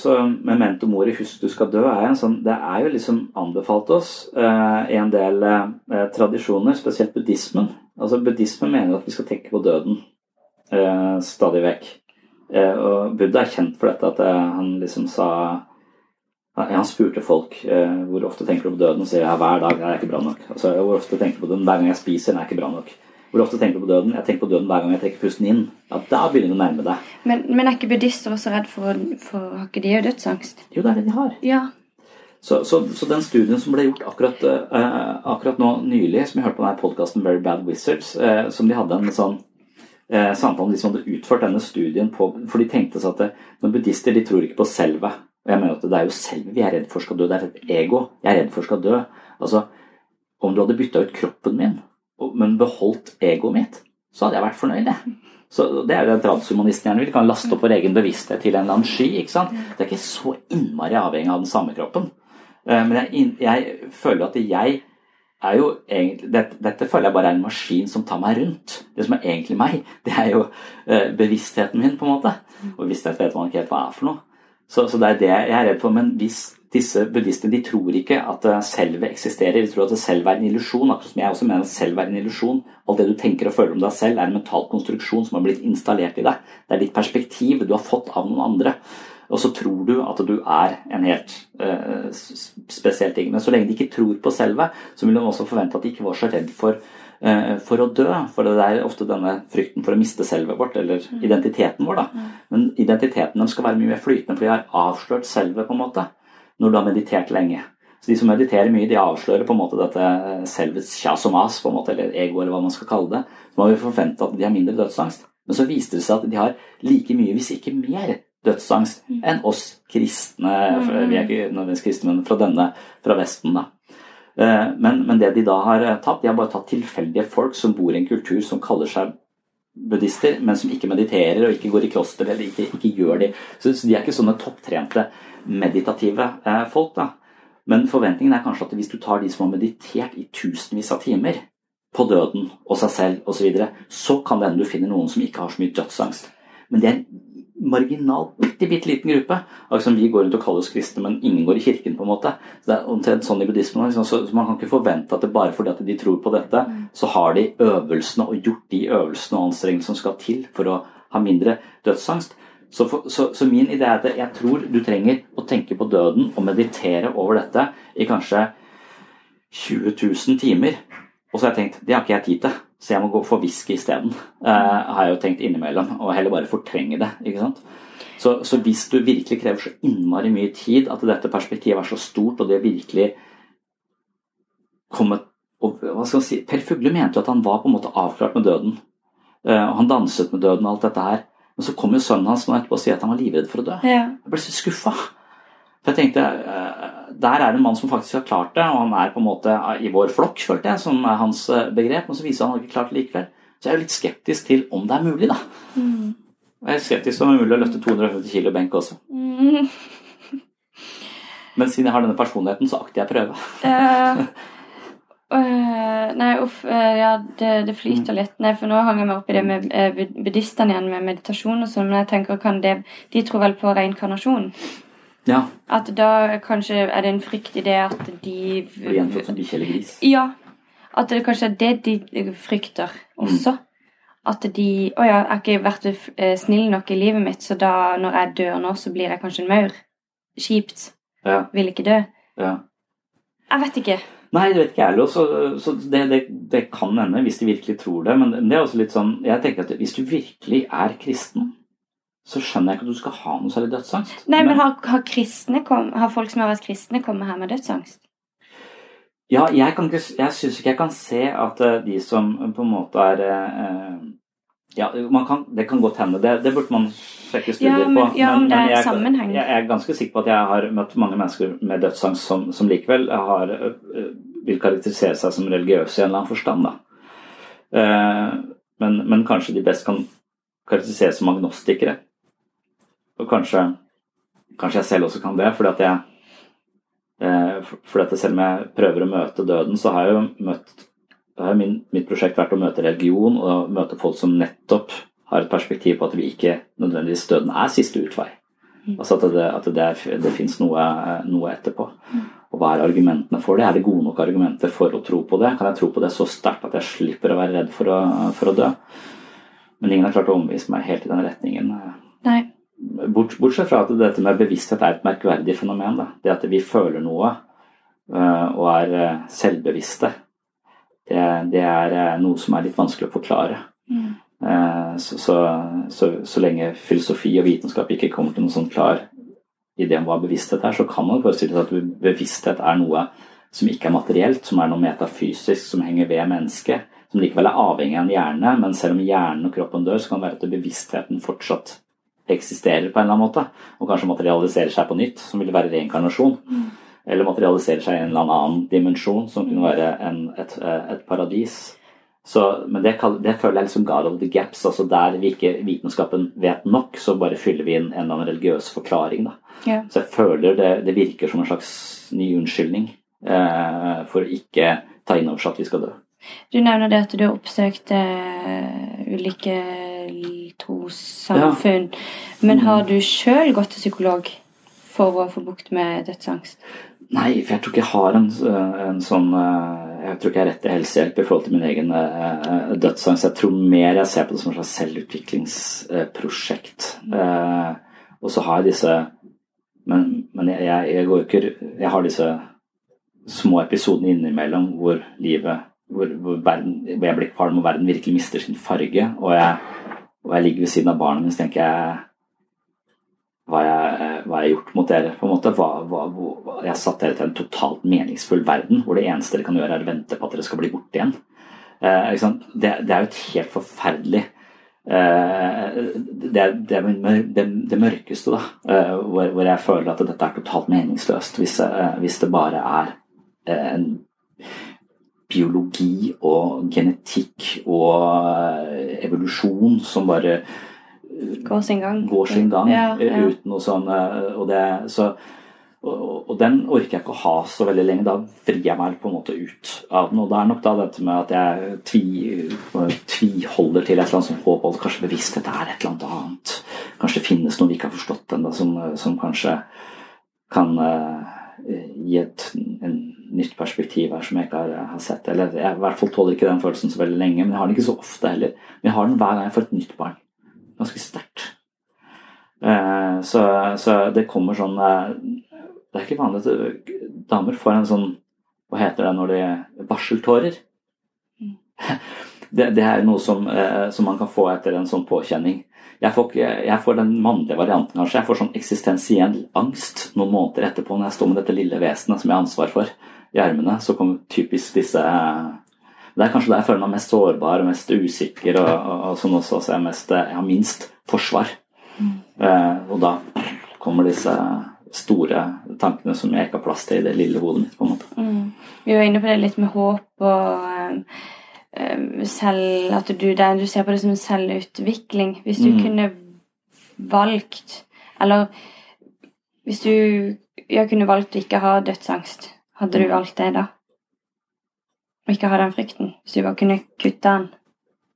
så Memento mori, husk du skal dø, er en sånn Det er jo liksom anbefalt oss eh, i en del eh, tradisjoner, spesielt buddhismen. Altså Buddhismen mener at vi skal tenke på døden eh, stadig vekk. Eh, og Buddha er kjent for dette, at eh, han liksom sa han spurte folk eh, hvor ofte tenker du på døden, og sier jeg hver dag er ikke bra nok. Altså, hvor ofte tenker du på den hver gang jeg spiser, er ikke bra nok. Hvor ofte tenker du på døden? Jeg tenker på døden hver gang jeg trekker pusten inn. Ja, Da begynner du å nærme deg. Men, men er ikke buddhister også redd for, for Har ikke de jo dødsangst? Jo, det er det de har. Ja. Så, så, så, den studien som ble gjort akkurat, uh, akkurat nå nylig, som jeg hørte på denne podkasten Very Bad Wizards, uh, som de hadde en sånn uh, samtale om de som hadde utført denne studien på For de tenkte seg at det, når buddhister de tror ikke på selvet. Og jeg mener at det er jo selvet vi er redd for skal dø. Det er et ego jeg er redd for skal dø. Altså, om du hadde bytta ut kroppen min men beholdt egoet mitt, så hadde jeg vært fornøyd, jeg. Så Det er jo det transhumanisten gjerne vil. Kan laste opp vår egen bevissthet til en eller annen sky. ikke sant? Det er ikke så innmari avhengig av den samme kroppen. Eh, men jeg, jeg føler at jeg er jo egentlig dette, dette, føler jeg bare er en maskin som tar meg rundt. Det som er egentlig meg, det er jo uh, bevisstheten min, på en måte. Og bevissthet vet man ikke helt hva er for noe. Så, så, det er det jeg er redd for. Men hvis disse buddhistene de tror ikke at eh, selvet eksisterer. De tror at det selv er en illusjon. Akkurat som jeg også mener at selv er en illusjon. Alt det du tenker og føler om deg selv, er en mental konstruksjon som har blitt installert i deg. Det er ditt perspektiv du har fått av noen andre. Og så tror du at du er en helt uh, spesiell ting. Men så lenge de ikke tror på selvet, så vil de også forvente at de ikke var så redd for, uh, for å dø. For det er ofte denne frykten for å miste selvet vårt, eller mm. identiteten vår. da. Mm. Men identiteten deres skal være mye mer flytende, for de har avslørt selvet, på en måte når du har meditert lenge. Så De som mediterer mye, de avslører på en måte dette selvets kjas og mas, på en måte, eller ego, eller hva man skal kalle det. Så må vi forvente at de har mindre dødsangst. Men så viste det seg at de har like mye, hvis ikke mer, dødsangst enn oss kristne. Vi er ikke nødvendigvis kristne, men fra denne, fra Vesten, da. Eh, men, men, det de da har tatt, de har bare tatt tilfeldige folk som bor i en kultur som kaller seg buddhister, men som ikke mediterer og ikke går i kloster eller ikke, ikke gjør de. Så, så, de er ikke sånne topptrente meditative eh, folk. da. Men forventningen er kanskje at hvis du tar de som har meditert i tusenvis av timer på døden og seg selv osv., så, videre, så kan det hende du finner noen som ikke har så mye dødsangst. Men det er en marginal, bitte, bitte liten gruppe. Akkurat som vi går rundt og kaller oss kristne, men ingen går i kirken. på en måte. Så det er omtrent sånn i buddhismen. Liksom. Så, Man kan ikke forvente at det bare fordi at de tror på dette, så har de øvelsene og gjort de øvelsene og anstrengelsene som skal til for å ha mindre dødsangst. Så, for, så, så, min idé er at jeg tror du trenger å tenke på døden og meditere over dette i kanskje 20 000 timer. Og så har jeg tenkt det har ikke jeg tid til, så jeg må gå for whisky isteden. Uh, har jeg jo tenkt innimellom. Og heller bare fortrenge det. ikke sant? Så, så, hvis du virkelig krever så innmari mye tid at dette perspektivet er så stort, og det virkelig kommer og, hva skal man si, Per Fugle mente jo at han var på en måte avklart med døden. Uh, og han danset med døden og alt dette her. Men så kom jo sønnen hans nå etterpå og sier at han var livredd for å dø. Ja. Jeg ble så skuffa. For jeg tenkte, eh, Der er det en mann som faktisk har klart det, og han er på en måte i vår flokk, følte jeg, som er hans eh, begrep. Men så viser han at han ikke klart det likevel. Så jeg er jo litt skeptisk til om det er mulig, da. Mm. Jeg er skeptisk til om det er mulig å løfte 250 kilo benk også. Mm. Men siden jeg har denne personligheten, så akter jeg å prøve. Uh, uh, nei, uff. Uh, ja, det, det, flyter litt. Nei, for nå hang jeg meg opp i det med buddhistene igjen, med meditasjon og sånn. Men jeg tenker, kan det De tror vel på reinkarnasjon? Ja. At da kanskje er det en frykt i det at de gjenfødt som bikkje eller gris. Ja. At det kanskje er det de frykter også. Mm. At de Å ja, jeg har ikke vært snill nok i livet mitt, så da når jeg dør nå, så blir jeg kanskje en maur. Kjipt. Ja. Vil ikke dø. Ja. Jeg vet ikke. Nei, det vet ikke jeg heller. Så, så det, det, det, kan hende, hvis de virkelig tror det. Men det er også litt sånn Jeg tenker at hvis du virkelig er kristen, så skjønner jeg ikke at du skal ha noe særlig dødsangst. Nei, men, men har, har, kristne kom, har folk som har vært kristne, kommet her med dødsangst? Ja, jeg, kan ikke, jeg syns ikke jeg kan se at de som på en måte er eh, ja, kan, Det kan godt hende. Det, det, burde man sjekke studier ja, men, på. Ja, men, men det er jeg, sammenheng. Jeg, jeg, er ganske sikker på at jeg har møtt mange mennesker med dødsangst som, som likevel har, vil karakterisere seg som religiøse i en eller annen forstand. Eh, men, men kanskje de best kan karakteriseres som agnostikere. Og kanskje, kanskje jeg selv også kan det, fordi at jeg fordi at selv om jeg prøver å møte døden, så har jeg jo møtt har min, mitt prosjekt vært å møte religion og møte folk som nettopp har et perspektiv på at vi ikke nødvendigvis døden er siste utvei. Altså at det, at det, det fins noe, noe, etterpå. Og hva er argumentene for det? Er det gode nok argumenter for å tro på det? Kan jeg tro på det så sterkt at jeg slipper å være redd for å, for å dø? Men ingen har klart å overbevise meg helt i den retningen. Nei. Bortsett fra at dette med bevissthet er et merkverdig fenomen. Da. Det at vi føler noe og er selvbevisste, det, det er noe som er litt vanskelig å forklare. Mm. Så, så, så, så, lenge filosofi og vitenskap ikke kommer til noen sånn klar idé om hva bevissthet er, så kan man forestille seg at bevissthet er noe som ikke er materielt, som er noe metafysisk som henger ved mennesket, som likevel er avhengig av en hjerne, men selv om hjernen og kroppen dør, så kan det være at bevisstheten fortsatt eksisterer på en eller annen måte, og kanskje materialiserer seg på nytt, som ville være reinkarnasjon. Mm. Eller materialiserer seg i en eller annen dimensjon, som kunne være en, et, et, paradis. Så, men det, det, føler jeg liksom God of the gaps, altså der vi ikke vitenskapen vet nok, så bare fyller vi inn en eller annen religiøs forklaring. Da. Ja. Så jeg føler det, det, virker som en slags ny unnskyldning eh, for å ikke ta inn over seg at vi skal dø. Du nevner det at du har oppsøkt uh, ulike trossamfunn. Ja. Men har du sjøl gått til psykolog for å få bukt med dødsangst? Nei, for jeg tror ikke jeg har en, en sånn Jeg tror ikke jeg har rett til helsehjelp i forhold til min egen uh, dødsangst. Jeg tror mer jeg ser på det som et slags selvutviklingsprosjekt. Uh, og så har jeg disse Men, men jeg, jeg, går ikke Jeg har disse små episodene innimellom hvor livet hvor, hvor, verden, hvor jeg blir kvalm og verden virkelig mister sin farge, og jeg, og jeg ligger ved siden av barnet mitt, tenker jeg hva jeg, hva jeg gjort mot dere. på en måte. Hva, hva, hva, jeg har satt dere til en totalt meningsfull verden hvor det eneste dere kan gjøre, er å vente på at dere skal bli borte igjen. Eh, det, det, er jo et helt forferdelig eh, det, det, det, mørkeste, da. Eh, hvor, hvor, jeg føler at dette er totalt meningsløst. Hvis, eh, hvis det bare er eh, en biologi og genetikk og eh, evolusjon som bare går sin gang. Går sin gang ja, ja. uten noe sånn og det, så, og, og, den orker jeg ikke å ha så veldig lenge. Da vrir jeg meg på en måte ut av den. Og det er nok da dette med at jeg tvi, tviholder til et eller annet som håp om kanskje bevissthet er et eller annet annet. Kanskje det finnes noe vi ikke har forstått ennå, som, som, kanskje kan gi et en nytt perspektiv her som jeg ikke har, har, sett. Eller jeg i hvert fall tåler ikke den følelsen så veldig lenge, men jeg har den ikke så ofte heller. Men jeg har den hver gang jeg får et nytt barn. Ganske sterkt. Eh, så, så, det kommer sånn eh, det er ikke vanlig at damer får en sånn Hva heter det når de Barseltårer. Mm. Det, det, er noe som, eh, som, man kan få etter en sånn påkjenning. Jeg får, ikke, jeg får, den mannlige varianten, kanskje. Jeg får sånn eksistensiell angst noen måneder etterpå når jeg står med dette lille vesenet som jeg har ansvar for i armene. Så kommer typisk disse Det er kanskje der jeg føler meg mest sårbar og mest usikker, og, og, og sånn også, så jeg, mest, jeg har minst forsvar. Mm. Eh, og da kommer disse store tankene som jeg ikke har plass til i det lille hodet mitt. på en måte. Mm. Vi var inne på det litt med håp og selv At du, du, ser på det som selvutvikling. Hvis du mm. kunne valgt Eller hvis du jeg kunne valgt å ikke ha dødsangst, hadde du mm. valgt det da? Å ikke ha den frykten? Hvis du bare kunne kutte den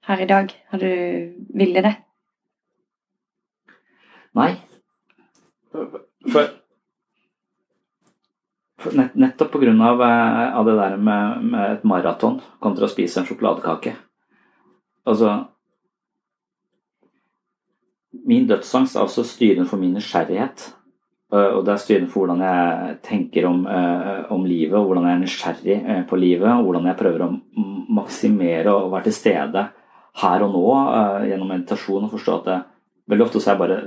her i dag, hadde du ville det? Nei. For Nettopp pga. Av, eh, av det der med, med et maraton kontra å spise en sjokoladekake. Altså Min dødsangst er også styrende for min nysgjerrighet. Eh, og det er styrende for hvordan jeg tenker om, eh, om, livet, og hvordan jeg er nysgjerrig på livet. Og hvordan jeg prøver å maksimere og være til stede her og nå gjennom meditasjon og forstå at det, veldig ofte så er jeg bare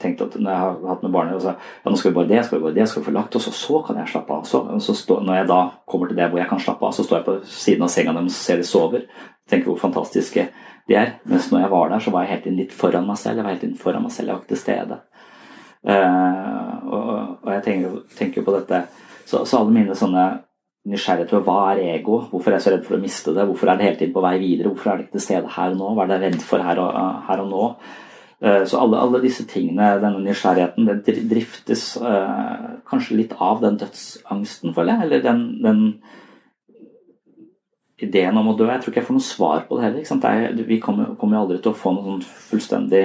tenkt at når jeg har hatt med barnet så, ja, nå skal vi bare det, skal vi bare det, skal vi få lagt oss, og så kan jeg slappe av. Så, så stå, når jeg da kommer til det hvor jeg kan slappe av, så står jeg på siden av senga deres og ser de sover. Tenker hvor fantastiske de er. Mens når jeg var der, så var jeg helt inn litt foran meg selv. Jeg var helt inn foran meg selv, jeg var ikke til stede. Uh, og, og, jeg tenker, tenker på dette så, så, alle mine sånne nysgjerrighet på hva er ego, hvorfor er jeg så redd for å miste det, hvorfor er det hele tiden på vei videre, hvorfor er det ikke til stede her og nå, hva er det jeg er redd for her og, her og nå? Eh, så alle, alle, disse tingene, denne nysgjerrigheten, det driftes eh, kanskje litt av den dødsangsten, føler jeg. Eller den, den, ideen om å dø. Jeg tror ikke jeg får noe svar på det heller. Det er, vi kommer, kommer aldri til å få noe sånn fullstendig,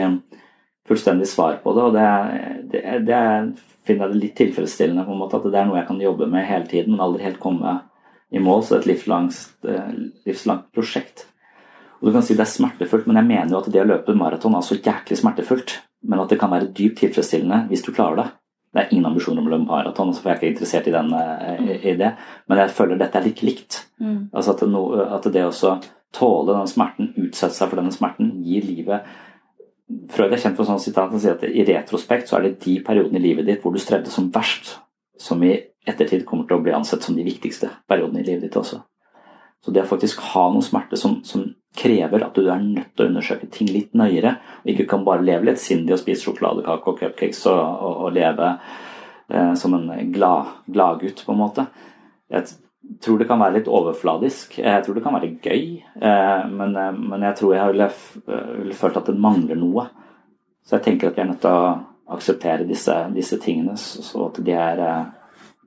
fullstendig, svar på det. Og det, det, det finner jeg det litt tilfredsstillende på en måte, at det er noe jeg kan jobbe med hele tiden, men aldri helt komme i mål. Så det er et livslangt, eh, livslangt prosjekt. Og du kan si det er smertefullt, men jeg mener jo at det å løpe maraton er så jæklig smertefullt. Men at det kan være dypt tilfredsstillende hvis du klarer det. Det er ingen ambisjoner om å løpe maraton, så jeg er ikke interessert i, den, eh, i, det. Men jeg føler dette er litt likt. Mm. Altså at, det, no, at det å tåle den smerten, utsette seg for denne smerten, gir livet Freud er kjent for sånn sitat som sier at i retrospekt så er det de periodene i livet ditt hvor du strevde som verst, som i ettertid kommer til å bli ansett som de viktigste periodene i livet ditt også. Så det å faktisk ha noe smerte som, som krever at du er nødt til å undersøke ting litt nøyere, og ikke kan bare leve litt sindig og spise sjokoladekake og cupcakes og, og, og leve eh, som en glad, gladgutt, på en måte. Jeg tror det kan være litt overfladisk. Jeg tror det kan være gøy, eh, men, eh, men, jeg tror jeg ville, ville følt at det mangler noe. Så jeg tenker at vi er nødt til å akseptere disse, disse tingene, så at de er eh,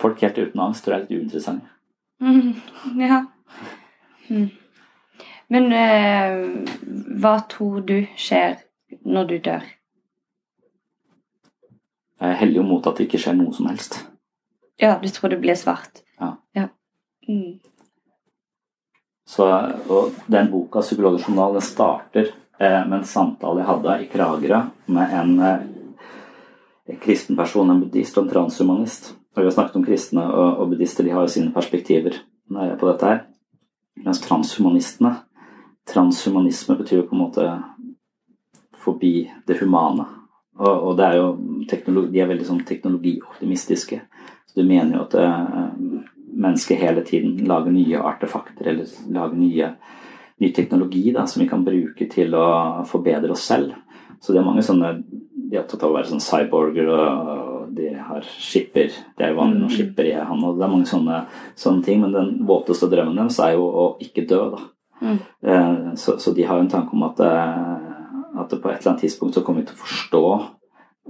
Folk helt uten angst tror jeg er litt uinteressant. Mm, ja. Mm. Men eh, hva tror du skjer når du dør? Jeg heller jo mot at det ikke skjer noe som helst. Ja, du tror det blir svart? Ja. ja. Mm. Så, og den boka, 'Psykologisk journal', den starter eh, med en samtale jeg hadde i Kragerø med en, eh, en kristen person, en buddhist og en transhumanist. Og vi har snakket om kristne og, og buddhister, de har jo sine perspektiver eh, på dette her. Mens transhumanistene Transhumanisme betyr jo på en måte forbi det humane. Og, og det er jo de er veldig sånn teknologioptimistiske. Så du mener jo at uh, mennesket hele tiden lager nye artefakter eller lager nye, ny teknologi da, som vi kan bruke til å forbedre oss selv. Så det er mange sånne De er opptatt av å være sånn cyborger, og de har skipper. Det er jo vanlig når skipper i han, og det er mange sånne, sånne ting. Men den våteste drømmen deres er jo å ikke dø, da. Mm. Eh, så, så, de har jo en tanke om at, eh, at på et eller annet tidspunkt så kommer vi til å forstå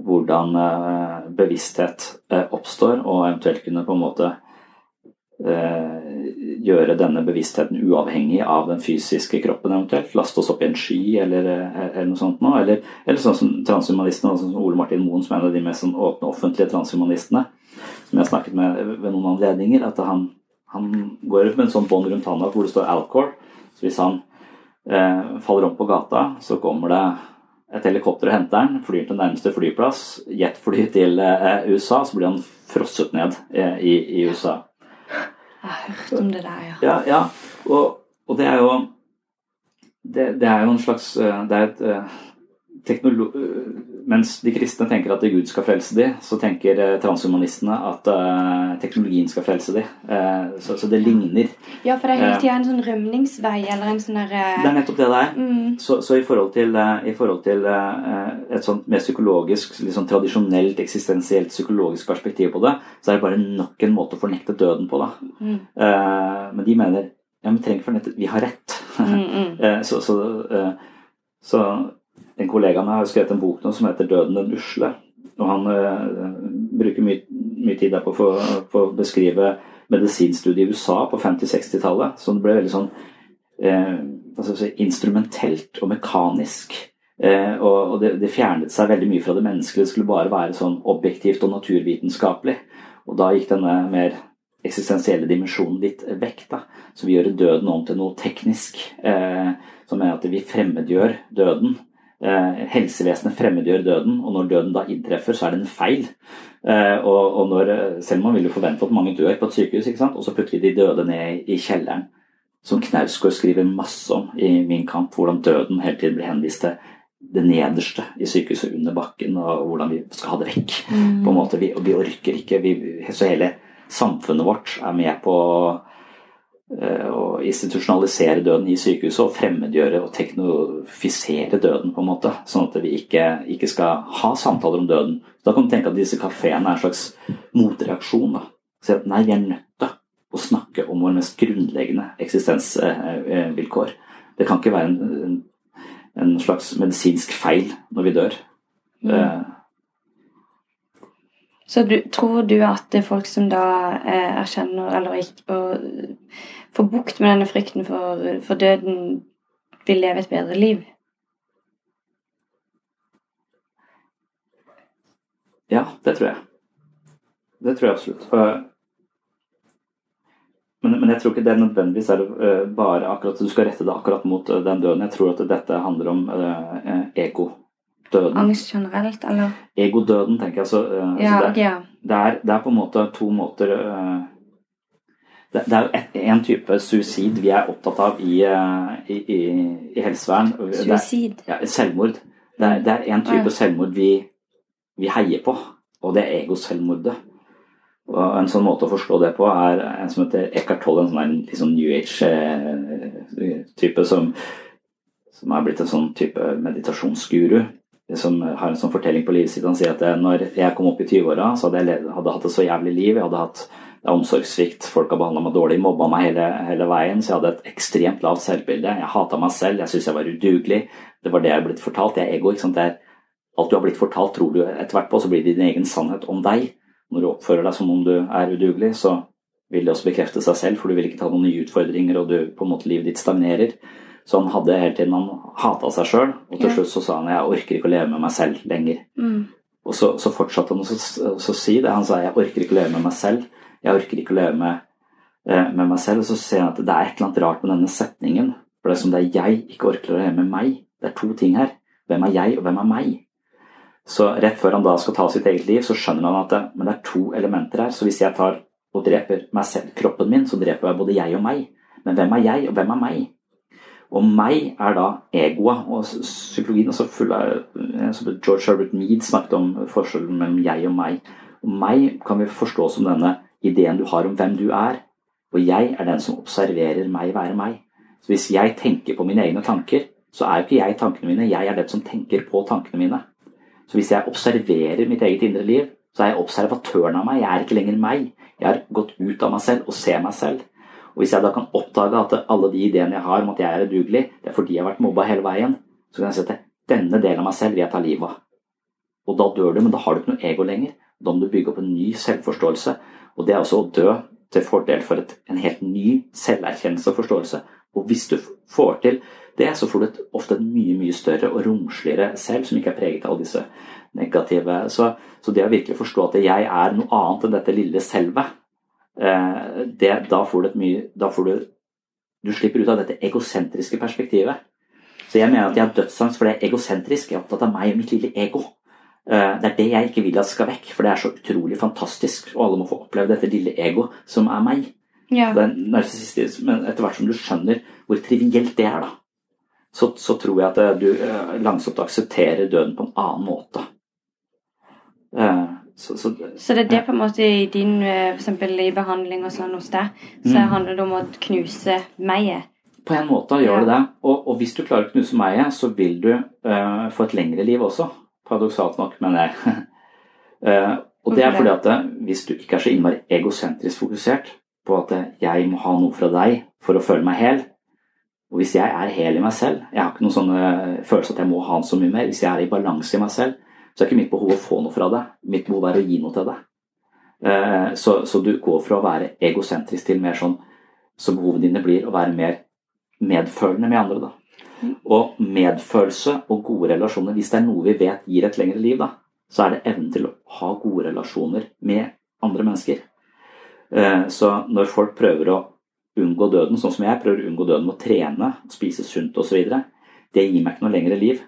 hvordan eh, bevissthet oppstår, og eventuelt kunne på en måte gjøre denne bevisstheten uavhengig av den fysiske kroppen eventuelt. Laste oss opp i en sky eller, eller noe sånt noe. Eller, eller sånn som transhumanistene, sånn som Ole Martin Moen, som er en av de mest sånn åpne offentlige transhumanistene, som jeg har snakket med ved noen anledninger, at han, han går med en sånn bånd rundt handa hvor det står Alcor. Så hvis han eh, faller om på gata, så kommer det et helikopter og henter han, flyr til nærmeste flyplass, jetfly til eh, USA, så blir han frosset ned eh, i, i, USA. Jeg har hørt om det der, ja. Ja, ja. Og, og det er jo det, det, er jo en slags Det er et teknolo mens de kristne tenker at Gud skal frelse dem, så tenker transhumanistene at uh, teknologien skal frelse dem. Uh, så, så, det ligner. Ja, for det er hele tida en sånn rømningsvei eller en sånn derre uh... Det er nettopp det det er. Mm. Så, så, i forhold til, i forhold til et sånt mer psykologisk, litt sånn tradisjonelt, eksistensielt psykologisk perspektiv på det, så er det bare nok en måte å fornekte døden på, da. Mm. men de mener ja, vi trenger fornekte Vi har rett. Mm, så, så, så en kollega av meg har skrevet en bok nå som heter 'Døden den usle'. Og han øh, bruker mye, mye, tid der på å beskrive medisinstudiet i USA på 50-60-tallet. Så det ble veldig sånn eh, si, instrumentelt og mekanisk. Eh, og, og det, det, fjernet seg veldig mye fra det menneskelige. Det skulle bare være sånn objektivt og naturvitenskapelig. Og da gikk denne mer eksistensielle dimensjonen litt vekk. da. Så vi gjør døden om til noe teknisk. Eh, som er at vi fremmedgjør døden Eh, helsevesenet fremmedgjør døden, og når døden da inntreffer, så er det en feil. Eh, og, og når, selv om man vil jo forvente at mange dør på et sykehus, og så putter de døde ned i kjelleren. Som Knausgård skriver masse om i Min kamp, hvordan døden hele tiden blir henvist til det nederste i sykehuset under bakken, og hvordan vi skal ha det vekk. Mm. på en måte, Vi, vi orker ikke. Vi, så hele samfunnet vårt er med på Eh, å institusjonalisere døden i sykehuset og fremmedgjøre og teknofisere døden, på en måte. Sånn at vi ikke, ikke skal ha samtaler om døden. Da kan du tenke at disse kafeene er en slags motreaksjon. da. Så nei, vi er nødt til å snakke om våre mest grunnleggende eksistensvilkår. Det kan ikke være en, en, slags medisinsk feil når vi dør. Mm. Eh, så du, tror du at folk som da eh, erkjenner eller ikke og får bukt med denne frykten for, for, døden, vil leve et bedre liv? Ja, det tror jeg. Det tror jeg absolutt. Men, men jeg tror ikke det nødvendigvis er eh, bare akkurat du skal rette det akkurat mot eh, den døden. Jeg tror at dette handler om uh, ego døden. Angst generelt, eller? Egodøden, tenker jeg. Så, uh, ja, så det, ja. det, er, det, er, på en måte to måter uh, det, det, er en type suicid vi er opptatt av i, uh, i, i, i helsevern. Suicid? Ja, selvmord. Det er, det er en type ja. selvmord vi, vi, heier på, og det er egoselvmordet. Og En sånn måte å forstå det på er en som heter Eckhart Tolle, en sånn liksom New Age-type som, som er blitt en sånn type meditasjonsguru som har en sånn fortelling på livet sitt. Han sier at eh, når jeg kom opp i 20-åra, så hadde jeg hadde hatt et så jævlig liv. Jeg hadde hatt omsorgssvikt, folk har behandla meg dårlig, mobba meg hele, hele veien. Så jeg hadde et ekstremt lavt selvbilde. Jeg hata meg selv, jeg syntes jeg var udugelig. Det var det jeg er blitt fortalt. Jeg er ego. ikke sant? Det er alt du har blitt fortalt, tror du etter hvert på, så blir det din egen sannhet om deg. Når du oppfører deg som om du er udugelig, så vil det også bekrefte seg selv, for du vil ikke ta noen nye utfordringer, og du, på en måte livet ditt stagnerer. Så han hadde hele tiden han hata seg sjøl, og til Ja. slutt så sa han jeg orker ikke å leve med meg selv lenger. Mm. Og så, så fortsatte han å si det. Han sa jeg orker ikke å leve med meg selv. Jeg orker ikke å leve med, eh, med meg selv. Og så ser han at det er et eller annet rart med denne setningen. For det er som det er jeg ikke orker å leve med meg. Det er to ting her. Hvem er jeg, og hvem er meg? Så rett før han da skal ta sitt eget liv, så skjønner han at det, men det er to elementer her. Så hvis jeg tar og dreper meg selv, kroppen min, så dreper jeg både jeg og meg. Men hvem er jeg, og hvem er meg? Og meg er da egoet. Og psykologien er så full av eh, som George Herbert Mead snakket om forskjellen mellom jeg og meg. Og meg kan vi forstå som denne ideen du har om hvem du er. Og jeg er den som observerer meg være meg. Så hvis jeg tenker på mine egne tanker, så er jo ikke jeg tankene mine, jeg er den som tenker på tankene mine. Så hvis jeg observerer mitt eget indre liv, så er jeg observatøren av meg. Jeg er ikke lenger meg. Jeg har gått ut av meg selv og ser meg selv. Og hvis jeg da kan oppdage at alle de ideene jeg har om at jeg er udugelig, det er fordi jeg har vært mobba hele veien, så kan jeg si at denne delen av meg selv vil jeg ta livet av. Og da dør du, men da har du ikke noe ego lenger. Da må du bygge opp en ny selvforståelse. Og det er også å dø til fordel for et, en helt ny selverkjennelse og forståelse. Og hvis du får til det, så får du et, ofte et mye mye større og romsligere selv, som ikke er preget av disse negative Så, så det å virkelig forstå at jeg er noe annet enn dette lille selvet, eh, det, da får du et mye Da får du Du slipper ut av dette egosentriske perspektivet. Så jeg mener at jeg har dødsangst for det er egosentrisk. Jeg er opptatt av meg og mitt lille ego. Eh, Det er det jeg ikke vil at skal vekk, for det er så utrolig fantastisk. Og alle må få oppleve dette lille ego som er meg. Ja. Det er narsissistisk, men etter hvert som du skjønner hvor trivielt det er, da, så, så tror jeg at eh, du eh, langsomt aksepterer døden på en annen måte. Så, så, Så det er det på en måte i din for eksempel i behandling og sånn hos deg, så Mm. handler det om å knuse meg. På en måte gjør det det. Og, og hvis du klarer å knuse meg, så vil du uh, få et lengre liv også. Paradoksalt nok, mener jeg. Eh, og det er fordi at eh, hvis du ikke er så innmari egosentrisk fokusert på at eh, jeg må ha noe fra deg for å føle meg hel, og hvis jeg er hel i meg selv Jeg har ikke noen sånne følelse at jeg må ha så mye mer. Hvis jeg er i balanse i meg selv, så er ikke mitt behov å få noe fra deg. Mitt behov er å gi noe til deg. Så, så du går fra å være egosentrisk til mer sånn Så behovene dine blir å være mer medfølende med andre. da. Og medfølelse og gode relasjoner, hvis det er noe vi vet gir et lengre liv, da, så er det evnen til å ha gode relasjoner med andre mennesker. Eh, Så når folk prøver å unngå døden, sånn som jeg prøver å unngå døden med å trene, spise sunt osv., det gir meg ikke noe lengre liv.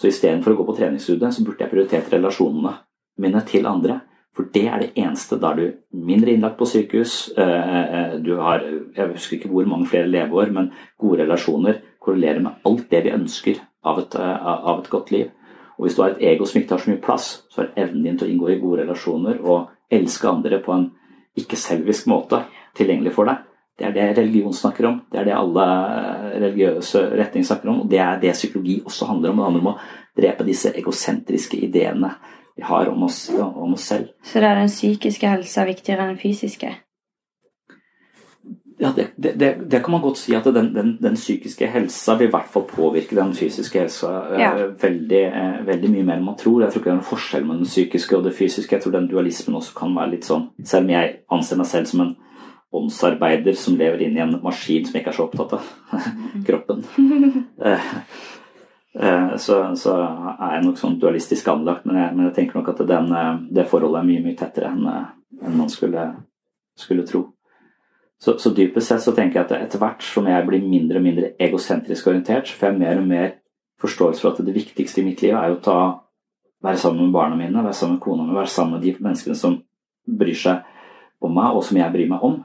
Så istedenfor å gå på treningsstudiet, så burde jeg prioritert relasjonene mine til andre. For det er det eneste. Da er du mindre innlagt på sykehus. eh, eh, Du har jeg husker ikke hvor mange flere leveår, men gode relasjoner korrelerer med alt det vi ønsker av et, eh, av et godt liv. Og hvis du har et ego som ikke tar så mye plass, så er evnen din til å inngå i gode relasjoner og elske andre på en ikke-selvisk måte tilgjengelig for deg. Det er det religion snakker om. Det er det alle eh, religiøse retninger snakker om. Og det er det psykologi også handler om. Det handler om å drepe disse egosentriske ideene vi har om oss, om oss selv. Så er den psykiske helsa viktigere enn den fysiske? Ja, det, det, det, kan man godt si at den, den, den psykiske helsa vil i hvert fall påvirke den fysiske helsa eh, Ja. veldig, eh, veldig mye mer enn man tror. Jeg tror ikke det er noen forskjell mellom den psykiske og det fysiske. Jeg tror den dualismen også kan være litt sånn Selv om jeg anser meg selv som en åndsarbeider som lever inn i en maskin som jeg ikke er så opptatt av kroppen, eh, så, så er jeg nok sånn dualistisk anlagt. Men jeg, men jeg tenker nok at den, det forholdet er mye, mye tettere enn enn man skulle, skulle tro. Så, så dypest sett så tenker jeg at etter hvert som jeg blir mindre og mindre egosentrisk orientert, så får jeg mer og mer forståelse for at det viktigste i mitt liv er jo å ta, være sammen med barna mine, være sammen med kona mi, være sammen med de menneskene som bryr seg om meg, og som jeg bryr meg om.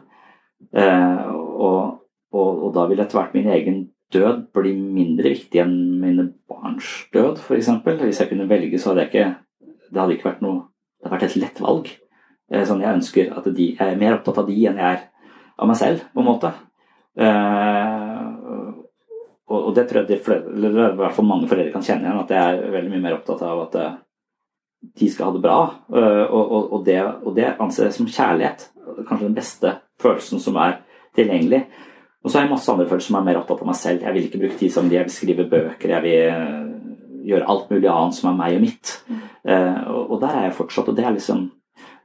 Eh, og, og, og da vil etter hvert min egen død bli mindre viktig enn mine barns død, f.eks. Hvis jeg kunne velge, så hadde jeg ikke Det hadde ikke vært noe Det hadde vært et lett valg. Eh, sånn jeg ønsker at de Jeg er mer opptatt av de enn jeg er av meg selv, på en måte. Uh, og, og det tror jeg de flere, eller i hvert fall mange foreldre kan kjenne igjen, at jeg er veldig mye mer opptatt av at eh, de skal ha det bra. Uh, Og, og, det, og det anser jeg som kjærlighet. Kanskje den beste følelsen som er tilgjengelig. Og så har jeg masse andre følelser som er mer opptatt av meg selv. Jeg vil ikke bruke tid som de, jeg vil skrive bøker, jeg vil gjøre alt mulig annet som er meg og mitt. Og, og der er jeg fortsatt. og det er liksom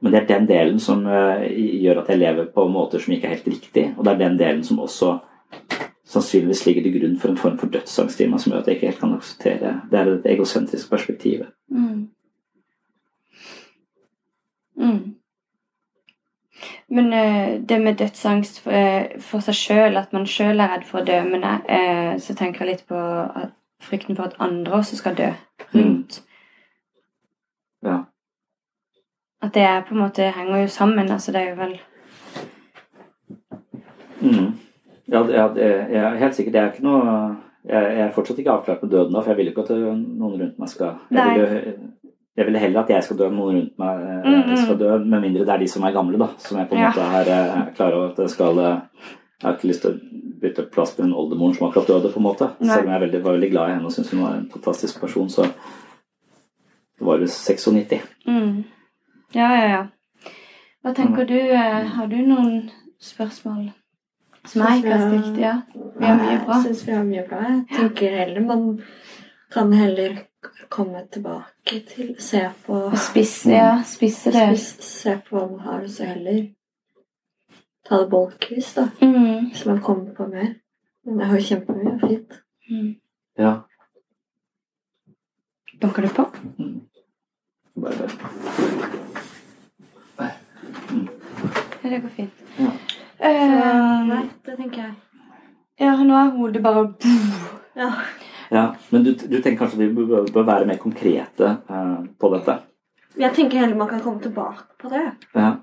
men det er den delen som eh, gjør at jeg lever på måter som ikke er helt riktig. Og det er den delen som også sannsynligvis ligger til grunn for en form for dødsangst i meg, som gjør at jeg ikke helt kan akseptere Det er det egosentriske perspektivet. Mm. Mm. Men eh, det med dødsangst eh, for seg sjøl, at man sjøl er redd for å dø, men jeg, eh, så tenker jeg litt på frykten for at andre også skal dø rundt. Ja. At det er på en måte henger jo sammen. Altså det er jo vel Mm. Ja, det, jeg er helt sikkert. Det er ikke noe jeg, jeg er fortsatt ikke avklart med døden da, for jeg vil ikke at noen rundt meg skal jeg vil, jeg vil heller at jeg skal dø enn noen rundt meg eh, Mm, mm. skal dø, med mindre det er de som er gamle, da. Som jeg på en Ja. måte er eh, klar over at jeg skal eh, Jeg har ikke lyst til å bytte plass med den oldemoren som akkurat døde, på en måte. Nei. Selv om jeg er veldig, var veldig glad i henne og syntes hun var en fantastisk person, så det var jo 96. mm. Ja, ja, ja. Hva tenker du? eh, Har du noen spørsmål som jeg ikke har stilt? Ja. Vi har mye bra. Jeg syns vi har mye bra. Jeg tenker heller man kan heller komme tilbake til Se på Og spisse, ja. Spisse det. Spis- Se på hva man har, og så heller ta det bolkvis, da. Mm. Man kommer på mer. Men jeg har jo kjempemye fint. Mm. Ja. Banker du på? Bare, bare. Ja, det går fint. Ja. Så, Nei, det tenker jeg. ja, nå er hodet bare Ja. Ja, men du, du tenker kanskje vi bør, bør være mer konkrete uh, på dette? Jeg tenker heller man kan komme tilbake på det. Ja.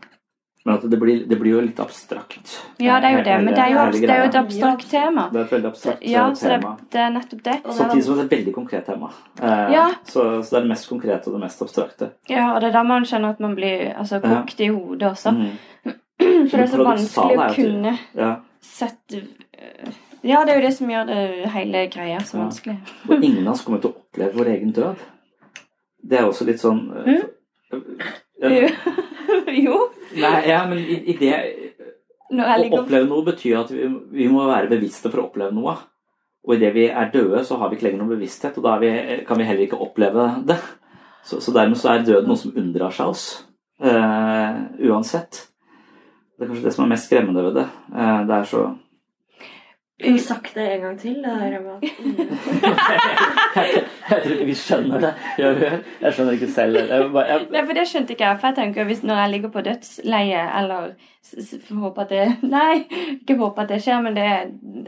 Men at det blir, det blir jo litt abstrakt. Ja, det er jo det, men det er jo, abstrakt, det er jo et abstrakt tema. Det er et veldig abstrakt Ja, eh, så det, tema. det er nettopp det. Samtidig som det er et veldig konkret tema. Eh, Ja. så, så det er det mest konkrete og det mest abstrakte. Ja, og det er da man skjønner at man blir altså, Ja. kokt i hodet også. Mhm. For det er så vanskelig å kunne Ja. sette øh, Ja, det er jo det som gjør det hele greia så Ja. vanskelig. Og ingen av oss kommer til å oppleve vår egen død. Det er også litt sånn eh, ja, jo. Nei, ja, men i, i det Å oppleve noe betyr at vi, vi må være bevisste for å oppleve noe. Og idet vi er døde, så har vi ikke lenger noen bevissthet, og da vi, kan vi heller ikke oppleve det. Så, så dermed så er døden noe som unndrar seg oss. Uh, uansett. Det er kanskje det som er mest skremmende ved det. Eh, det er så Vi du sagt det en gang til? Det der med at jeg, tror ikke vi skjønner det. Jeg, jeg skjønner ikke selv. Jeg, bare- jeg, Nei, for det skjønte ikke jeg. For jeg tenker hvis når jeg ligger på dødsleie, eller s- s- håper at det Nei, ikke håper at det skjer, men det,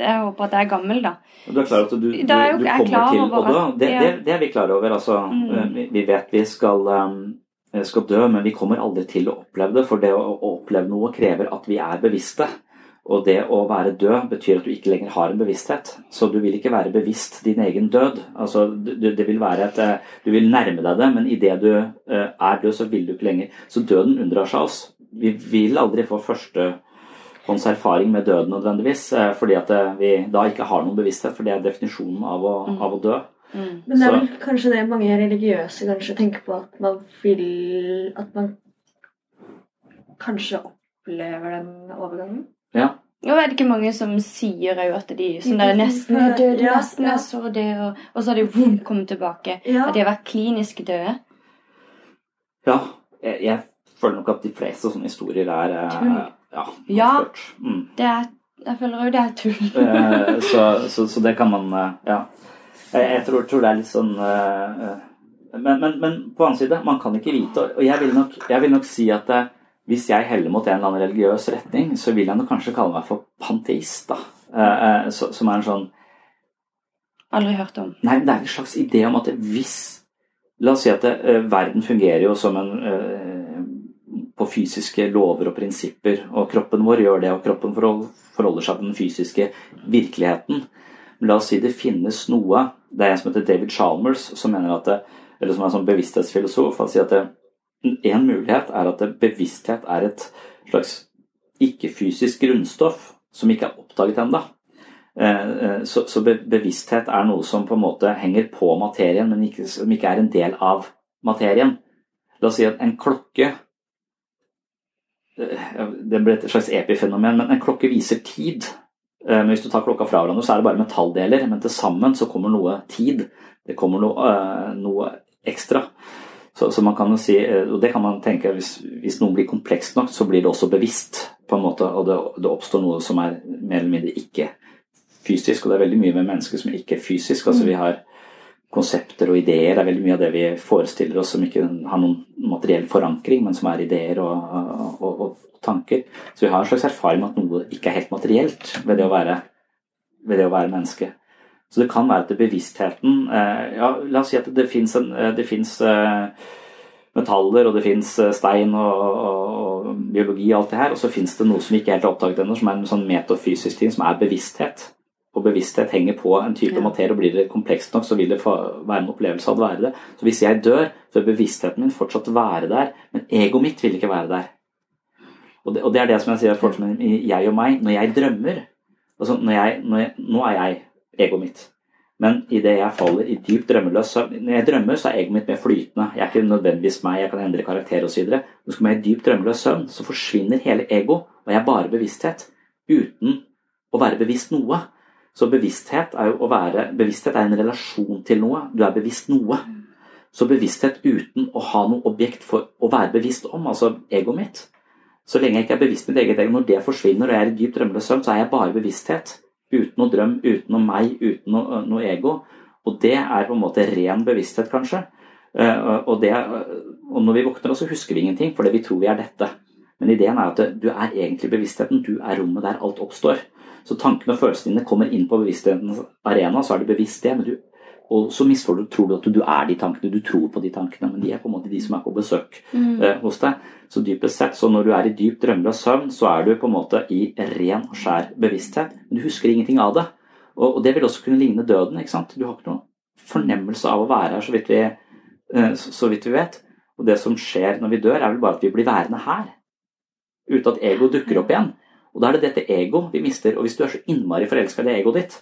jeg håper at jeg er gammel, da. Du er klar over at du, du, er du kommer til at- Det, det, det er vi klar over. Altså, Mm. Eh, vi, vi vet vi skal, eh, skal dø, men vi kommer aldri til å oppleve det. For det å, oppleve noe krever at vi er bevisste. Og det å være død betyr at du ikke lenger har en bevissthet. Så du vil ikke være bevisst din egen død. Altså, du, det vil være et, eh, du vil nærme deg det, men idet du eh, er død, så vil du ikke lenger. Så døden unndrar seg oss. Vi vil aldri få førstehånds erfaring med døden nødvendigvis, eh, fordi at eh, vi da ikke har noen bevissthet, for det er definisjonen av å, Mm. av å dø. Men det er vel kanskje det mange religiøse kanskje tenker på at man vil At man kanskje opplever den overgangen. Ja. Og er det ikke mange som sier jo at de sånn der, nesten er døde, Ja, nesten ja. er så døde, og, og så har de vroom, kommet tilbake. Ja. At de har vært klinisk døde. Ja, jeg, jeg føler nok at de fleste sånne historier er eh, Tull. Ja. Ja. Mm. det er, jeg føler òg det er tull. Eh, så, så, så det kan man eh, Ja. Jeg, tror, tror det er litt sånn eh, eh, men, men, men på annen side, man kan ikke vite. Og jeg vil nok, jeg vil nok si at eh, hvis jeg heller mot en eller annen religiøs retning, så vil jeg nok kanskje kalle meg for panteist. da. Som er en sånn Aldri hørt om. Nei, det er en slags idé om at hvis La oss si at eh, verden fungerer jo som en på fysiske lover og prinsipper, og kroppen vår gjør det, og kroppen forholder seg til den fysiske virkeligheten. Men la oss si det finnes noe Det er en som heter David Chalmers, som mener at det, eller som er en sånn bevissthetsfilosof. Han sier at det, en mulighet er at bevissthet er et slags ikke-fysisk grunnstoff som ikke er oppdaget ennå. Eh, eh, så, så be, bevissthet er noe som på en måte henger på materien, men ikke, som ikke er en del av materien. La oss si at en klokke eh, Det ble et slags epifenomen, men en klokke viser tid. Eh, Men hvis du tar klokka fra hverandre, så er det bare metalldeler, men til sammen så kommer noe tid. Det kommer noe, eh, noe ekstra. Så, så man kan jo si, eh, og det kan man tenke, hvis, hvis noe blir komplekst nok, så blir det også bevisst, på en måte, og det, det oppstår noe som er mer eller mindre ikke fysisk, og det er veldig mye med mennesker som ikke er fysisk. altså Vi har konsepter og ideer, er veldig mye av det vi forestiller oss som ikke har noen materiell forankring, men som er ideer og, og, og, tanker. Så vi har en slags erfaring med at noe ikke er helt materielt ved det å være, ved det å være menneske. Så det kan være at det bevisstheten eh, ja, La oss si at det fins eh, metaller, og det fins stein og, og, og biologi og alt det her, og så fins det noe som vi ikke helt oppdaget ennå, som er en sånn metafysisk ting, som er bevissthet. Og bevissthet henger på en type Ja. materie, og blir det komplekst nok, så vil det være en opplevelse av å være det. Så hvis jeg dør, så vil bevisstheten min fortsatt være der, men egoet mitt vil ikke være der. Og det, og det er det som jeg sier forhold til jeg og meg. Når jeg drømmer altså når jeg, når jeg, Nå er jeg egoet mitt. Men idet jeg faller i dypt drømmeløs søvn Når jeg drømmer, så er egoet mitt mer flytende. Jeg er ikke nødvendigvis meg, jeg kan endre karakter osv. Men skal man i dypt drømmeløs søvn, så forsvinner hele ego, og jeg er bare bevissthet. Uten å være bevisst noe. Så bevissthet er jo å være Bevissthet er en relasjon til noe. Du er bevisst noe. Så bevissthet uten å ha noe objekt for å være bevisst om, altså egoet mitt, så lenge jeg ikke er bevisst mitt eget ego, når det forsvinner og jeg er i dyp drømmeløs søvn, så er jeg bare bevissthet. Uten noe drøm, uten noe meg, uten noe, noe ego. Og det er på en måte ren bevissthet, kanskje. Eh, Og, det, og når vi våkner, så husker vi ingenting, fordi vi tror vi er dette. Men ideen er at du er egentlig bevisstheten, du er rommet der alt oppstår. Så tankene og følelsene dine kommer inn på bevissthetens arena, så er du bevisst det. men du og så misforstår du, tror du at du er de tankene, du tror på de tankene, men de er på en måte de som er på besøk Mm. eh, hos deg. Så dypest sett, så når du er i dyp drømmeløs søvn, så er du på en måte i ren og skjær bevissthet, men du husker ingenting av det. Og, og det vil også kunne ligne døden, ikke sant. Du har ikke noen fornemmelse av å være her, så vidt vi, eh, så, så vidt vi vet. Og det som skjer når vi dør, er vel bare at vi blir værende her, uten at ego dukker opp igjen. Og da er det dette ego vi mister. Og hvis du er så innmari forelska i det egoet ditt,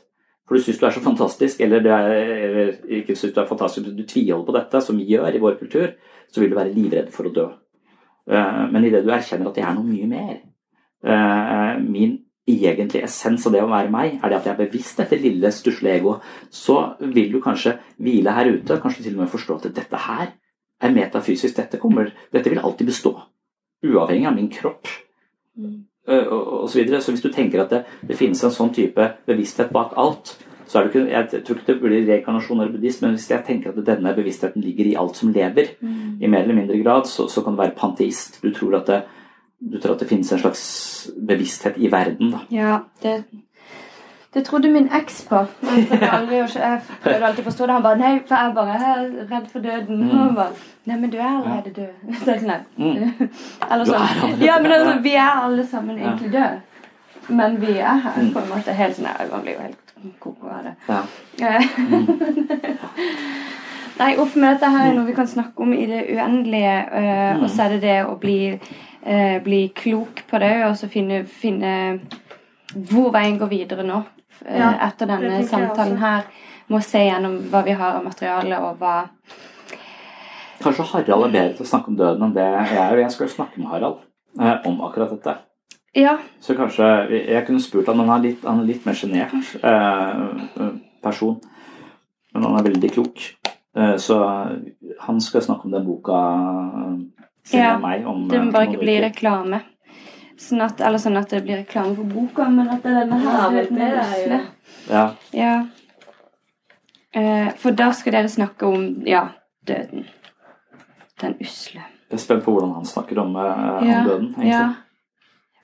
for du syns du er så fantastisk, eller, er, eller ikke syns du er fantastisk, men du tviholder på dette, som vi gjør i vår kultur, så vil du være livredd for å dø. Eh, Men idet du erkjenner at det er noe mye mer eh, Min egentlige essens av det å være meg, er det at jeg er bevisst dette lille, stusslige egoet, så vil du kanskje hvile her ute, kanskje til og med forstå at dette her er metafysisk, dette, kommer, dette vil alltid bestå. Uavhengig av min kropp øh, og, og så videre. Så hvis du tenker at det, det finnes en sånn type bevissthet bak alt, så er det ikke, jeg tror ikke det blir reinkarnasjon eller buddhist, men hvis jeg tenker at denne bevisstheten ligger i alt som lever, Mm. i mer eller mindre grad, så, så kan du være panteist. Du tror at det, du tror at det finnes en slags bevissthet i verden. Da. Ja, det, det trodde min eks på. Men jeg prøvde alltid å forstå det. Han bare Nei, for jeg bare er redd for døden. Mm. Og han bare Nei, men du er allerede død. Så jeg nei. Mm. Eller er sånn. Ja, men altså, vi er alle sammen egentlig døde. Men vi er her Mm. på en måte helt sånn Man blir jo helt koko av det. Ja. Nei, uff, men dette her er noe vi kan snakke om i det uendelige. eh. Og så er det det å bli, eh, bli klok på det, og så finne, finne hvor veien går videre nå. Eh, Ja, etter denne samtalen her. Må se gjennom hva vi har av materiale, og hva Kanskje Harald er bedre til å snakke om døden enn det jeg er. Jeg skal snakke med Harald eh, om akkurat dette. Ja. Så kanskje Jeg kunne spurt han, men han er litt, han er litt mer sjenert eh, person. Men han er veldig klok. Eh, så han skal snakke om den boka siden Ja, med meg om Det må eh, bare ikke bli reklame. Sånn at, eller sånn at det blir reklame for boka, men at det er denne her Ja, det er jo- usle. Ja. Ja. Eh, for da skal dere snakke om ja, døden. Den usle. Jeg er spent på hvordan han snakker om, eh, Ja, om døden. egentlig. ja.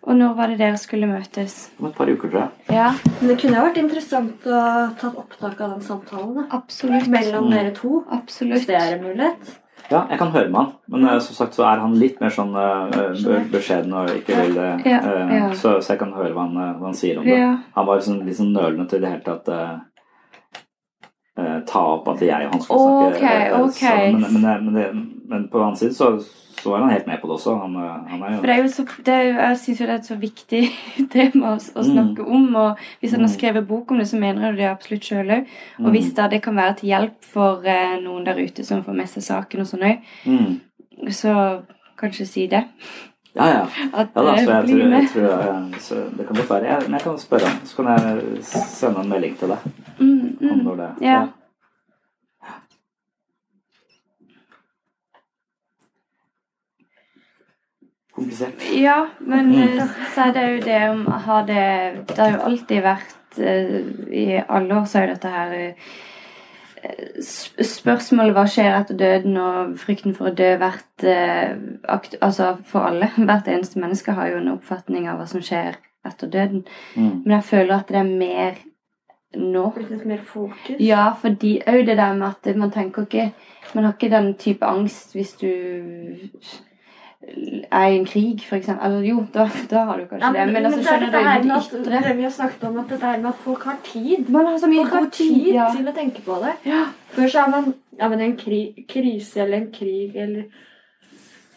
Og når var det dere skulle møtes? Om et par uker, tror jeg. Ja. Men det kunne jo vært interessant å ta opptak av den samtalen. Da. Absolutt. Mellom Mm. dere to. Absolutt. Hvis det er en mulighet. Ja, jeg kan høre med han, men eh, som sagt så er han litt mer sånn eh, beskjeden og ikke vil eh, Ja, ja. Så, så jeg kan høre hva han, hva han sier om det. Han var liksom, litt sånn nølende til det hele tatt. Eh, eh, ta opp at jeg og han skulle snakke okay, okay. sammen. Men, men, men, men på den annen side så, så er han helt med på det også. Han, eh, han er jo For det er jo så, det er jeg syns jo det er et så viktig tema å, å Mm. snakke om. Og hvis han har Mm. skrevet bok om det, så mener jeg det absolutt sjøl òg. Og Mm. hvis da det kan være til hjelp for eh, noen der ute som får med seg saken og sånn òg, mm. så kanskje si det. Ja, ja. At ja da, så jeg tror, jeg tror jeg, så det kan godt være. Jeg, men jeg kan spørre ham, så kan jeg sende en melding til deg. Mm, mm. når det, Ja. Komplisert. Ja, men Mm. eh, så er det jo det om har det Det har jo alltid vært eh, I alle år så er jo dette her eh, Spørsmålet hva skjer etter døden, og frykten for å dø akt, Altså for alle. Hvert eneste menneske har jo en oppfatning av hva som skjer etter døden. Mm. Men jeg føler at det er mer nå. Blitt litt mer fokus? Ja, fordi òg det der med at man tenker ikke Man har ikke den type angst hvis du er i en krig, eksempel. Altså, jo, da, da har du kanskje Ja, det. Men, altså, det er dette det det vi har snakket om, at dette her med at folk har tid. Man har så mye folk har tid, tid ja. til å tenke på det. Før så er man ja, men en kri krise eller en krig eller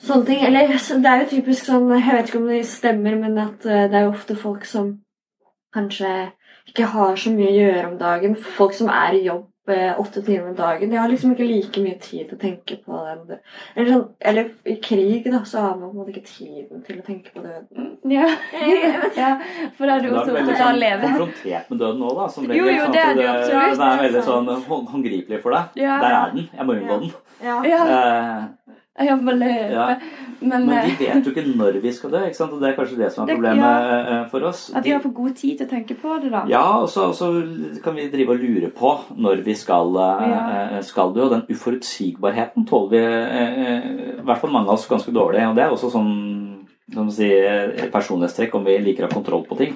sånne ting. Eller det er jo typisk sånn Jeg vet ikke om det stemmer, men at eh, det er jo ofte folk som kanskje ikke har så mye å gjøre om dagen. Folk som er i jobb eh, åtte timer om dagen. De har liksom ikke like mye tid til å tenke på det. Eller, sånn, eller i krig, da, så har man på en måte ikke tiden til å tenke på døden. Ja. ja, for da er du også opptatt av å sånn leve. konfrontert med døden nå, da. Som regel, jo, jo, det er det jo absolutt. det er veldig sånn hånd- håndgripelig for deg. Ja. Der er den. Jeg må unngå den. Ja. Eh, Jeg må leve. Ja. Men, Men eh, vi vet jo ikke når vi skal dø, og det er kanskje det som er Det- problemet ja. eh, for oss. At vi har for god tid til å tenke på det, da. Ja, og så, og så kan vi drive og lure på når vi skal, eh, Ja. eh, skal dø. Og den uforutsigbarheten tåler vi, eh, eh, i hvert fall mange av oss, ganske dårlig. Og det er også sånn som å si, eh, personlighetstrekk om vi liker å ha kontroll på ting.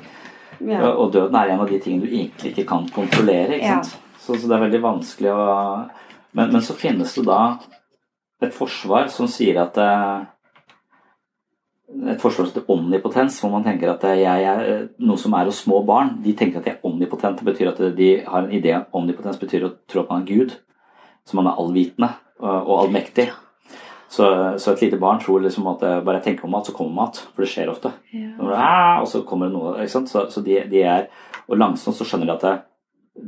Ja. Og døden er en av de tingene du egentlig ikke kan kontrollere. ikke. Så, så det er veldig vanskelig å men, men så finnes det da et forsvar som sier at eh, et forsvar til omnipotens, hvor man tenker at jeg er noe som er hos små barn. De tenker at de er omnipotente, betyr at de har en idé om omnipotens betyr å tro at man er Gud. Så man er allvitende og, allmektig. Så, så et lite barn tror liksom at eh, bare jeg tenker om mat, så kommer mat. For det skjer ofte. Ja. det, «Ah!» og så kommer det noe. Så, så de, de er, og langsomt så skjønner de at det,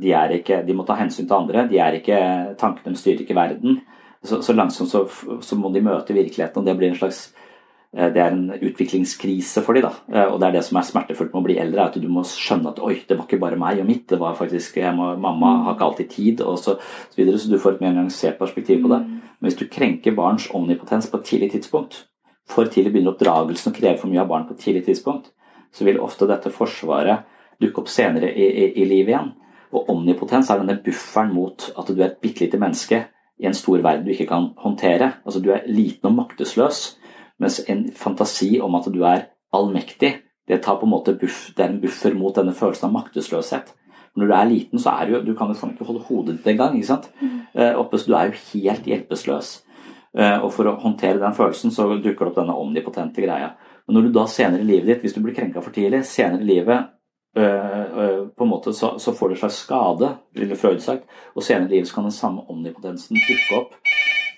de, er ikke, de må ta hensyn til andre. De er ikke, Tankene deres styrer ikke verden. Så, så langsomt så, så må de møte virkeligheten, og det blir en slags eh, det er en utviklingskrise for dem. Da. Eh, Og det er det som er smertefullt med å bli eldre, at du må skjønne at oi, det var ikke bare meg og mitt, det var faktisk må, Mamma har ikke alltid tid, og så, så videre. Så du får et mer nyansert perspektiv på det. Men hvis du krenker barns omnipotens på et tidlig tidspunkt, for tidlig begynner oppdragelsen å kreve for mye av barn på et tidlig tidspunkt, så vil ofte dette forsvaret dukke opp senere i, i, i livet igjen. Og omnipotens er denne bufferen mot at du er et bitte lite menneske i en stor verden du ikke kan håndtere. Altså Du er liten og maktesløs, mens en fantasi om at du er allmektig, det, tar på en måte buff, det er en buffer mot denne følelsen av maktesløshet. Når du er liten, så er du Du kan jo ikke holde hodet ditt engang. ikke sant? Eh, oppe, så du er jo helt hjelpeløs. Eh, og for å håndtere den følelsen, så dukker det opp denne omnipotente greia. Men når du da senere i livet ditt, hvis du blir krenka for tidlig, senere i livet på en måte så, så får en slags skade, ville Freud sagt, og senere i livet kan den samme omnipotensen dukke opp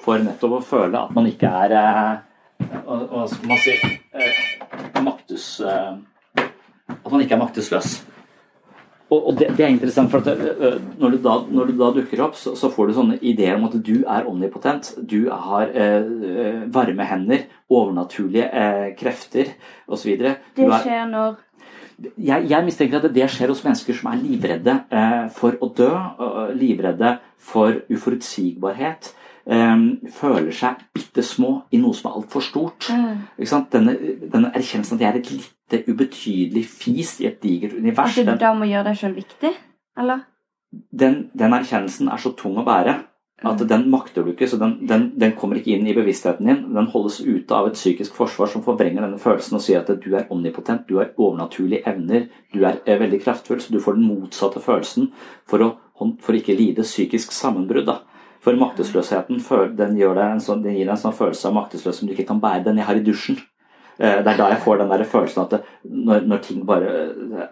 for nettopp å føle at man ikke er hva hva skal man si maktes, At man ikke er maktesløs. Og, og det, det er interessant, for at øh, når, du da, når du da dukker opp, så, så får du sånne ideer om at du er omnipotent. Du har øh, varme hender, overnaturlige eh, krefter osv. Det skjer når jeg, jeg mistenker at det skjer hos mennesker som er livredde eh, for å dø, livredde for uforutsigbarhet. Eh, føler seg bitte små i noe som er altfor stort. Sant? Denne, denne erkjennelsen at jeg er et lite, ubetydelig fis i et digert univers, At du da må gjøre deg sjøl viktig? Eller? den, den erkjennelsen er så tung å bære at den makter du ikke. så den, den, den kommer ikke inn i bevisstheten din. Den holdes ute av et psykisk forsvar som forvrenger denne følelsen og sier at du er omnipotent, du har overnaturlige evner, du er, er veldig kraftfull, så du får den motsatte følelsen for å, for å ikke lide psykisk sammenbrudd. da. For maktesløsheten den, gjør deg en sånn, den gir deg en sånn følelse av maktesløshet som du ikke kan bære. Den jeg har i dusjen. Eh, Det er da jeg får den der følelsen at det, når, når ting bare eh,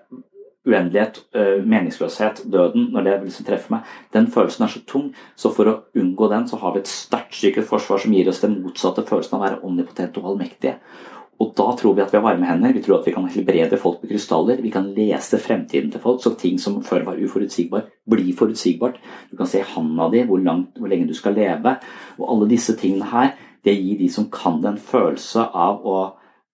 uendelighet, øh, meningsløshet, døden, når det liksom treffer meg, den følelsen er så tung. Så for å unngå den, så har vi et sterkt psykisk forsvar som gir oss den motsatte følelsen av å være omnipotente og allmektige. Og da tror vi at vi har varme hender, vi tror at vi kan helbrede folk med krystaller, vi kan lese fremtiden til folk, så ting som før var uforutsigbar, blir forutsigbart. Du kan se handa di, hvor, langt, hvor lenge du skal leve. Og alle disse tingene her, det gir de som kan det, en følelse av å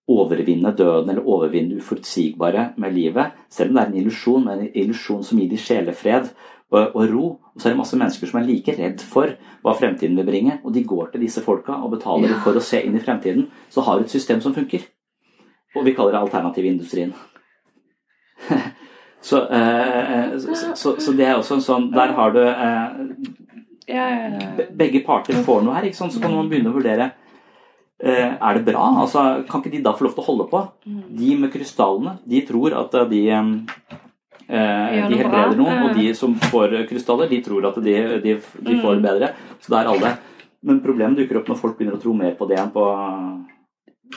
overvinne døden eller overvinne uforutsigbare med livet. Selv om det er en illusjon, men en illusjon som gir de sjelefred og, og ro. Og så er det masse mennesker som er like redd for hva fremtiden vil bringe, og de går til disse folka og betaler Ja. for å se inn i fremtiden. Så har du et system som funker. Og vi kaller det alternativindustrien. så, eh, så, så, så det er også en sånn Der har du eh, Begge parter får noe her, ikke sant? så kan man begynne å vurdere Er det bra? Altså, kan ikke de da få lov til å holde på? De med krystallene, de tror at eh, de eh, de helbreder noen, og de som får krystaller, de tror at de, de, de får det bedre. Så det er alle. Men problemet dukker opp når folk begynner å tro mer på det enn på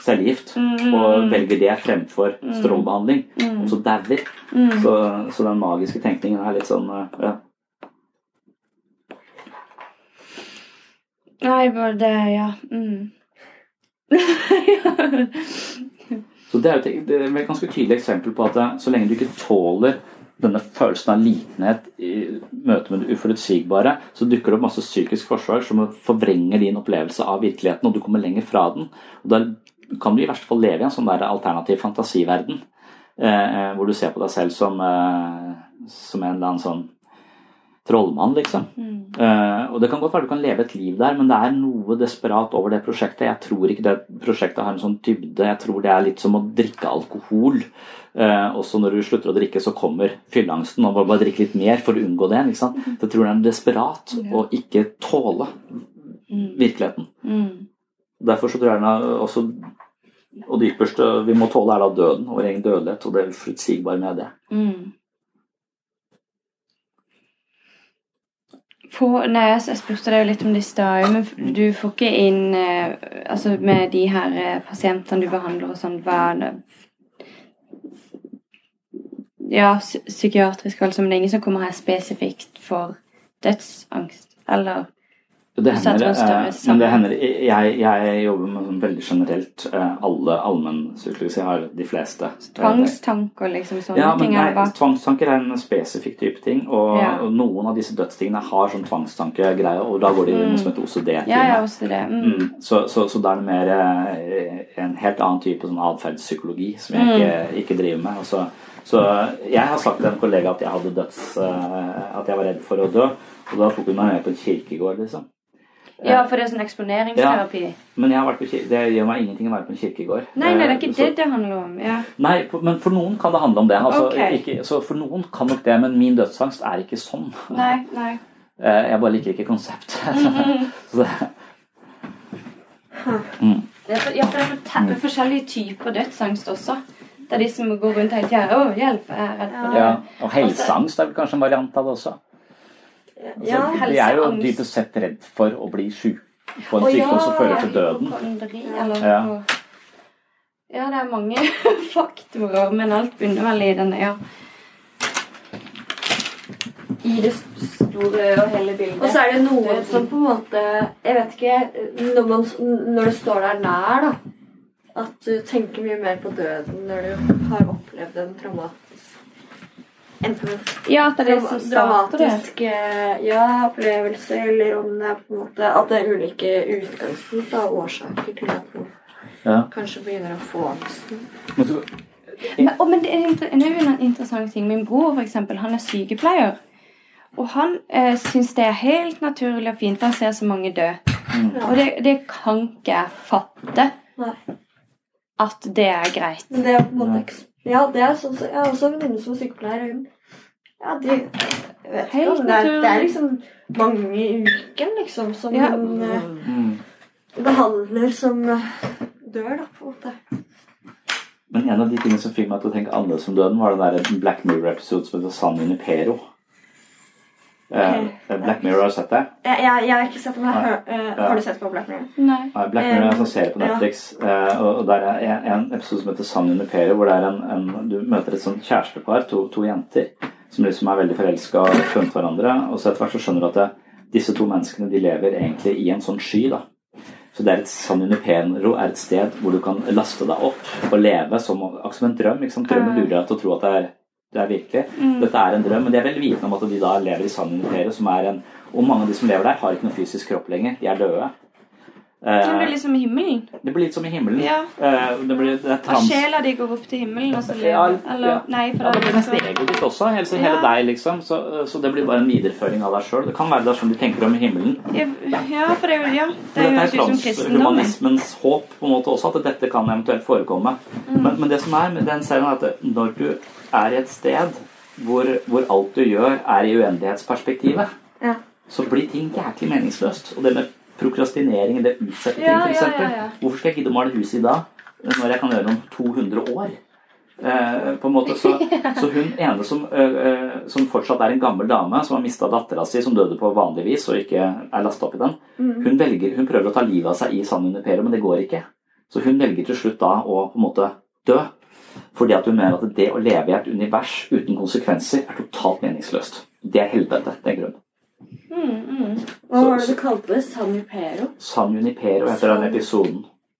cellegift, Mm. og velger det fremfor Mm. strålebehandling, Mm. og så dauer. Mm. Så, så den magiske tenkningen er litt sånn eh, ja. Nei, bare det Ja. Mm. Så det er et, det er et ganske tydelig eksempel på at eh, så lenge du ikke tåler denne følelsen av litenhet i møte med det uforutsigbare, så dukker det opp masse psykisk forsvar som forvrenger din opplevelse av virkeligheten, og du kommer lenger fra den. Og Da kan du i verste fall leve i en sånn der alternativ fantasiverden, eh, hvor du ser på deg selv som, eh, som en eller annen sånn trollmann, liksom. Eh, og det kan godt være du kan leve et liv der, men det er noe desperat over det prosjektet. Jeg tror ikke det prosjektet har en sånn dybde. Jeg tror det er litt som å drikke alkohol. Uh, også når du slutter å drikke, så kommer fylleangsten. Og bare, bare drikke litt mer for å unngå det. Ikke sant? Så jeg tror det er desperat å ikke tåle virkeligheten. Mm. Derfor så tror jeg den også Og det ypperste vi må tåle, er da døden. Vår egen dødelighet og det uforutsigbare med det. Mm. Få, nei, jeg jeg spurte deg jo litt om det i stad, men du får ikke inn eh, Altså med de her eh, pasientene du behandler og sånn, hva er det Ja, psy- psykiatrisk, altså, men det er ingen som kommer her spesifikt for dødsangst, eller Det hender, eh, men det hender jeg, jeg jobber med sånn veldig generelt. eh, Alle allmennpsykologer har de fleste. tvangstanker, liksom sånne Ja, men ting? nei, tvangstanker er en spesifikk type ting. Og, Ja. og noen av disse dødstingene har sånn tvangstankegreie, og da går de inn Mm. som heter OCD. Ja, ja, OCD. Mm. Mm, så, så, så da er det mer eh, en helt annen type sånn atferdspsykologi som jeg Mm. ikke, ikke driver med. Og så, så jeg har sagt til en kollega at jeg hadde døds... At jeg var redd for å dø, og da tok hun meg med på en kirkegård, liksom. Ja, for det er sånn eksponeringsterapi. Men vært på det gjør meg ingenting å være på en kirkegård. Nei, nei, det er Eh, ikke så- det det handler om. Ja. Nei, men for noen kan det handle om det. Altså, okay. ikke, så for noen kan nok det, men min dødsangst er ikke sånn. Nei, nei. Eh, Jeg bare liker ikke konseptet. Mhm. Det- Mm. Er, ja, for det er for- det er forskjellige typer dødsangst også. Det er de som går rundt hele tida 'Å, hjelp, jeg er redd for det'. Ja, og helseangst er vel kanskje en variant av det også. Altså, de er jo dypest sett redd for å bli sjuk på en sykdom som fører til døden. eller Ja. noe. Ja, det er mange faktorer, men alt begynner vel i denne, ja. I det store og hele bildet. Og så er det noen som på en måte Jeg vet ikke Når, man, når du står der nær, da At du tenker mye mer på døden når du har opplevd en traumatisk en Ja, at det er liksom som dramatisk eh, ja, opplevelse, eller om det er på en måte At det er ulike utgangspunkt og årsaker til at man Ja. kanskje begynner å få angsten. Men så, Men, det er, jo en interessant ting. Min bror, for eksempel, han er sykepleier. Og han eh, syns det er helt naturlig og fint. Han ser så mange dø. Og det, det kan ikke jeg fatte. At det er greit. Men det er på en måte Ja, det er sånn så Jeg har også en venninne som er sykepleier. og Hun Ja, de jeg vet ikke om det er, det er liksom mange i uken, liksom, som Ja. hun mm. behandler som eh, dør, da, på en måte. Men en av de tingene som fikk meg til å tenke annerledes om døden, var den der Black Mirror-episoden som heter San Junipero. Eh, Black Mirror, har du sett det? Jeg, jeg, jeg har ikke sett det, men har- eh, Har du sett på Black Mirror? Nei. Nei, Black Mirror er en Eh, sånn serie på. Netflix, ja. og der er en, episode som heter San Junipero, hvor det er en, en, du møter et sånt kjærestepar, to, to jenter, som liksom er veldig forelska og funnet hverandre, og så etter hvert så skjønner du at det, disse to menneskene de lever egentlig i en sånn sky. da. Så det er et San Junipero er et sted hvor du kan laste deg opp og leve som, som en drøm. ikke sant? Drømmen lurer deg til å tro at det er, det er virkelig. Mm. Dette er en drøm, men de er vel vitende om at de da lever i San Junipero, som er en Og mange av de som lever der, har ikke noen fysisk kropp lenger. De er døde. Det blir litt som i himmelen. det blir litt som i himmelen. Ja. Eh, det blir, det Og sjela di går opp til himmelen, og så Ja, Eller ja. nei, for Ja, det blir nesten egoet ditt også. Hele, hele Ja. deg, liksom. Så, så det blir bare en videreføring av deg sjøl. Det kan være det er sånn de tenker om himmelen. Ja, for det ja, det er jo ut som kristendom. transhumanismens håp på en måte også, at dette kan eventuelt forekomme. Mm. Men, men det som er med den serien, er at når du er i et sted hvor, hvor alt du gjør, er i uendelighetsperspektivet, Ja. så blir ting jæklig meningsløst. Og det med prokrastinering, det utsette ting, Ja, for ja, ja. Hvorfor skal jeg gidde å male huset i dag, når jeg kan gjøre det om 200 år? Eh, på en måte så, så hun ene som, eh, eh, som fortsatt er en gammel dame, som har mista dattera si, som døde på vanlig vis og ikke er lasta opp i den, Mhm. hun, velger, hun prøver å ta livet av seg i San Junipero, men det går ikke. Så hun velger til slutt da å på en måte dø. Fordi at hun mener at det å leve i et univers uten konsekvenser er totalt meningsløst. Det er helvete, tenker hun. Mm, mm. Hva var det du kalte det? San Junipero? San Junipero heter den episoden.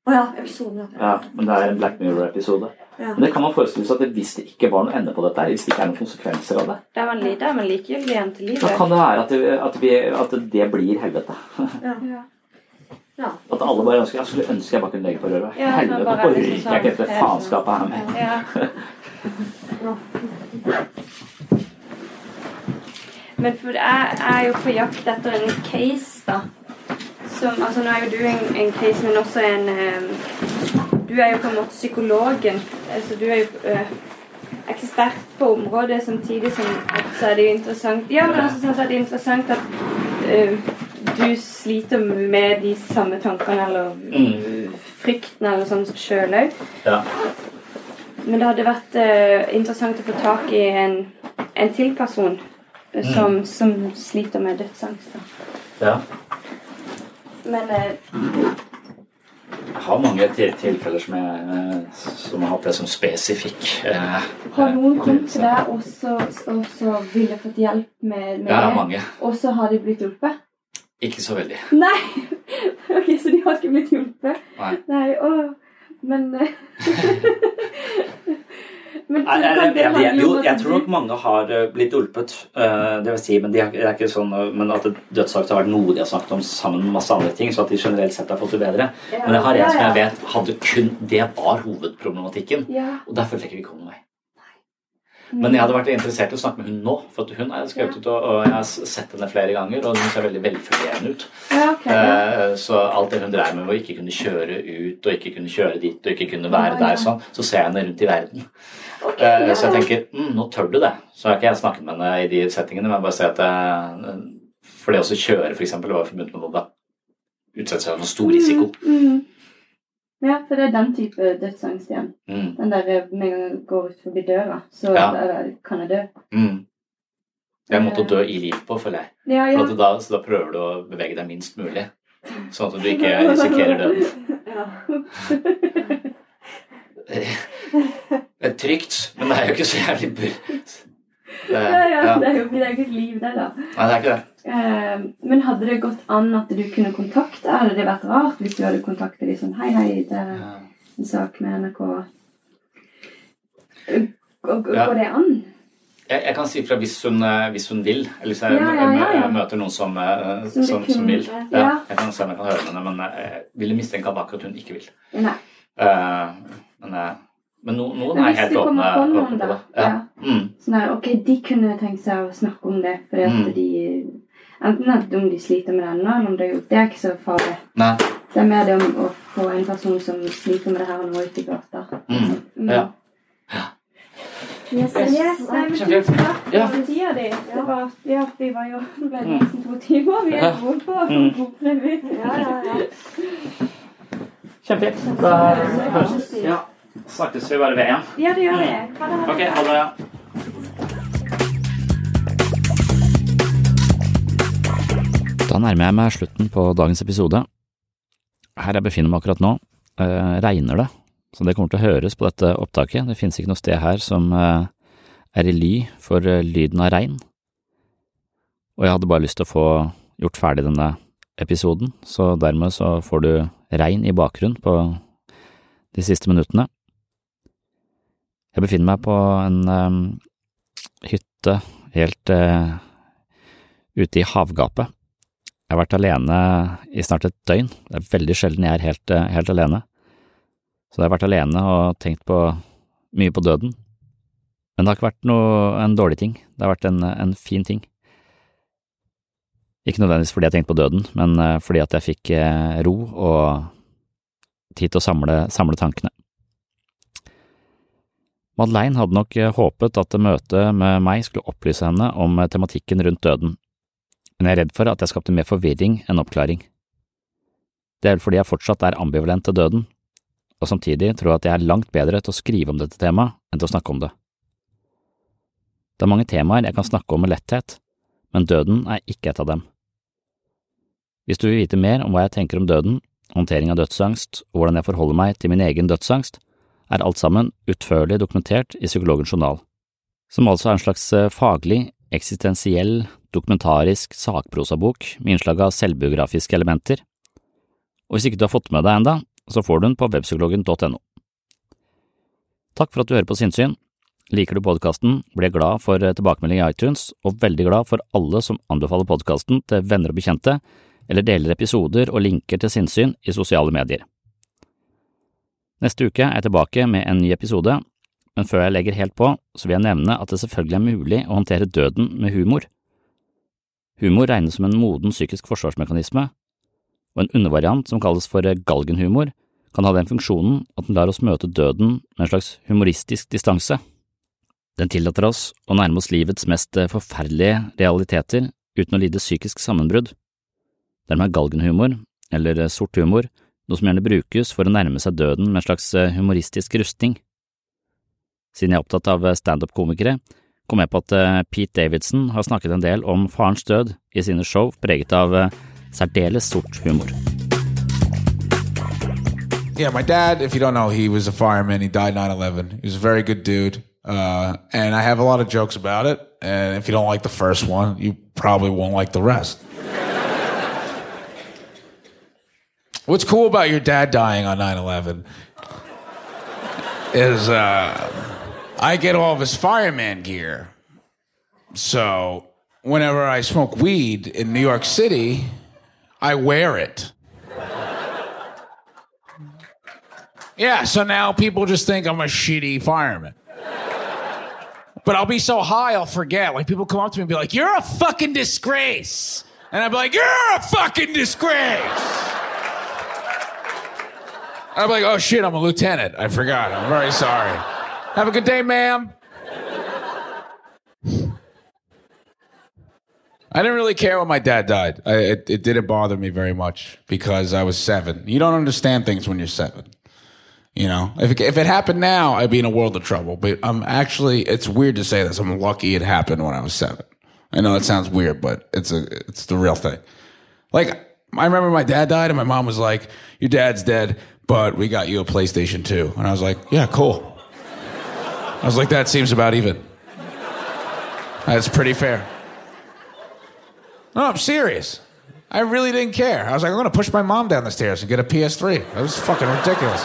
Å ja, episoden. Ja. Ja, men det er en Black Mirror-episode. Ja. Men det kan man forestille seg at hvis det ikke var noe ende på dette, hvis det ikke er noen konsekvenser av det, Da er man, li- er man likegyldig igjen til da kan det være at det, at vi, at det blir helvete. Ja. Ja. At alle bare ønsker Jeg skulle ønske jeg bare kunne legge på røret. Ja, Helvete, nå orker liksom jeg ikke dette sånn- faenskapet her med. Ja. Men for jeg er jo på jakt etter en case, da. Som, altså Nå er jo du en, en case, men også en um, Du er jo på en måte psykologen. Altså Du er jo uh, ekspert på området, samtidig som så er det jo interessant Ja, men også sånn at det er interessant at uh, du sliter med de samme tankene eller Mm. frykten eller sånn sjøl òg. Ja. Men det hadde vært uh, interessant å få tak i en, en til person som, Mm. som sliter med dødsangst. ja. Men eh, Jeg har mange tilfeller som, jeg, eh, som har hatt det som spesifikk. eh, har noen kommet til deg og så, ville fått hjelp med, med Ja, det, mange. og så har de blitt hjulpet? Ikke så veldig. Nei! ok, så de har ikke blitt hjulpet? Nei. Nei, åh, men eh, Men Nei, jeg, jeg, jo, jeg tror nok mange har eh, blitt hjulpet. Uh, det vil si, men, de har, det er ikke sånn, eh, men at dødsangst har vært noe de har snakket om sammen med masse andre ting, så at de generelt sett har fått det bedre. Ja. Men jeg har en Ja, som jeg vet hadde kun Det var hovedproblematikken. Ja. Og der følte jeg ikke vi kom noen vei. Men jeg hadde vært interessert i å snakke med hun nå, for hun er skrevet ut, og, jeg har sett henne flere ganger, og hun ser veldig velfungerende ut. Ja, okay, ja. Så alt det hun dreier med, å ikke kunne kjøre ut, og ikke kunne kjøre dit, og ikke kunne være der, sånn, så ser jeg henne rundt i verden. Ok, Eh, ja. Så jeg tenker mm, nå tør du det. Så har ikke jeg snakket med henne i de settingene, men bare si at jeg, For det å kjøre, eksempel, var forbundet med noe. Utsette seg for stor risiko. Mm, mm. Ja, for det er den type dødsangst igjen. Mm. Den der eh, med en gang jeg går ut forbi døra, så Ja. der, kan jeg dø. Mm. Det er en måte å dø i liv på, føler jeg. Ja, ja. For da, så da prøver du å bevege deg minst mulig. Sånn at du ikke risikerer døden. Ja. Det er trygt, men det er jo ikke så jævlig bur... Ja, ja, ja. det er jo det er ikke et liv, det, da. Nei, det er ikke det. Eh, men hadde det gått an at du kunne kontakte Hadde det vært rart hvis du hadde kontaktet dem sånn Hei, hei, det er en sak med NRK. Eh, Går Ja. det an? Jeg, jeg kan si fra hvis hun, eh, hvis hun vil. Eller hvis jeg Ja, ja, ja, ja. møter noen som, eh, Som som, som, vil. jeg kan se om jeg kan høre med henne, men jeg ville mistenke at akkurat hun ikke vil. Nei. Eh, men eh, men no, noen Men er hvis helt det åpne, kommer på noen, da, det. Ja. Mm. Sånn der, ok, de kunne tenkt seg å snakke om det, fordi at Mm. de Enten at om de sliter med det ennå, eller om de har gjort det, er ikke så farlig. Nei. Det er mer det om å få en person som sliter med det her og nå ut i gata. Mm. Mm. Ja. Yes, yes, nei, men Kjempefint. tusen takk Ja. for tida di. Det var, ja, vi var jo det ble Mm. nesten to timer. Vi er gode på. Ja, ja, ja. Kjempefint. Da høres ja. Snakkes vi bare ved igjen. Ja, det gjør vi. Ha det. ha det. Ok, ha det. Da nærmer jeg meg slutten på dagens episode. Her jeg befinner meg akkurat nå, eh, regner det, så det kommer til å høres på dette opptaket. Det finnes ikke noe sted her som eh, er i ly for eh, lyden av regn. Og jeg hadde bare lyst til å få gjort ferdig denne episoden, så dermed så får du regn i bakgrunnen på de siste minuttene. Jeg befinner meg på en um, hytte helt uh, ute i havgapet. Jeg har vært alene i snart et døgn. Det er veldig sjelden jeg er helt, uh, helt alene. Så jeg har vært alene og tenkt på mye på døden. Men det har ikke vært noe, en dårlig ting. Det har vært en, en fin ting. Ikke nødvendigvis fordi jeg tenkte på døden, men uh, fordi at jeg fikk ro og tid til å samle, samle tankene. Madeleine hadde nok håpet at møtet med meg skulle opplyse henne om tematikken rundt døden, men jeg er redd for at jeg skapte mer forvirring enn oppklaring. Det er vel fordi jeg fortsatt er ambivalent til døden, og samtidig tror jeg at jeg er langt bedre til å skrive om dette temaet enn til å snakke om det. Det er mange temaer jeg kan snakke om med letthet, men døden er ikke et av dem. Hvis du vil vite mer om hva jeg tenker om døden, håndtering av dødsangst og hvordan jeg forholder meg til min egen dødsangst, er alt sammen utførlig dokumentert i Psykologens journal, som altså er en slags eh, faglig, eksistensiell, dokumentarisk sakprosabok med innslag av selvbiografiske elementer, og hvis ikke du har fått med deg enda, så får du den på webpsykologen.no. Takk for at du hører på Sinnsyn. Liker du podkasten, blir jeg glad for eh, tilbakemelding i iTunes, og veldig glad for alle som anbefaler podkasten til venner og bekjente, eller deler episoder og linker til sinnssyn i sosiale medier. Neste uke er jeg tilbake med en ny episode, men før jeg legger helt på, så vil jeg nevne at det selvfølgelig er mulig å håndtere døden med humor. Humor regnes som en moden psykisk forsvarsmekanisme, og en undervariant som kalles for galgenhumor, kan ha den funksjonen at den lar oss møte døden med en slags humoristisk distanse. Den tillater oss å nærme oss livets mest forferdelige realiteter uten å lide psykisk sammenbrudd. Dermed er galgenhumor, eller sort humor, noe som gjerne brukes for å nærme seg døden med en slags eh, humoristisk rustning. Siden jeg er opptatt av standup-komikere, kom jeg på at eh, Pete Davidson har snakket en del om farens død i sine show preget av eh, særdeles sort humor. Yeah, my dad, if you don't know, he was a fireman. He died 9 11. He was a very good dude. Uh, and I have a lot of jokes about it. And if you don't like the first one, you probably won't like the rest. What's cool about your dad dying on 9 11 is uh, I get all of his fireman gear. So whenever I smoke weed in New York City, I wear it. Yeah, so now people just think I'm a shitty fireman. But I'll be so high, I'll forget. Like, people come up to me and be like, You're a fucking disgrace. And I'll be like, You're a fucking disgrace. I'm like, Oh shit, I'm a lieutenant. I forgot. I'm very sorry. Have a good day, ma'am. I didn't really care when my dad died. I, it, it didn't bother me very much because I was seven. You don't understand things when you're seven. You know, if it, if it happened now, I'd be in a world of trouble. But I'm actually, it's weird to say this. I'm lucky it happened when I was seven. I know it sounds weird, but it's a, it's the real thing. Like, I remember my dad died and my mom was like, your dad's dead, but we got you a PlayStation 2. And I was like, yeah, cool. I was like, that seems about even. That's pretty fair. No, I'm serious. I really didn't care. I was like, I'm going to push my mom down the stairs and get a PS3. That was fucking ridiculous.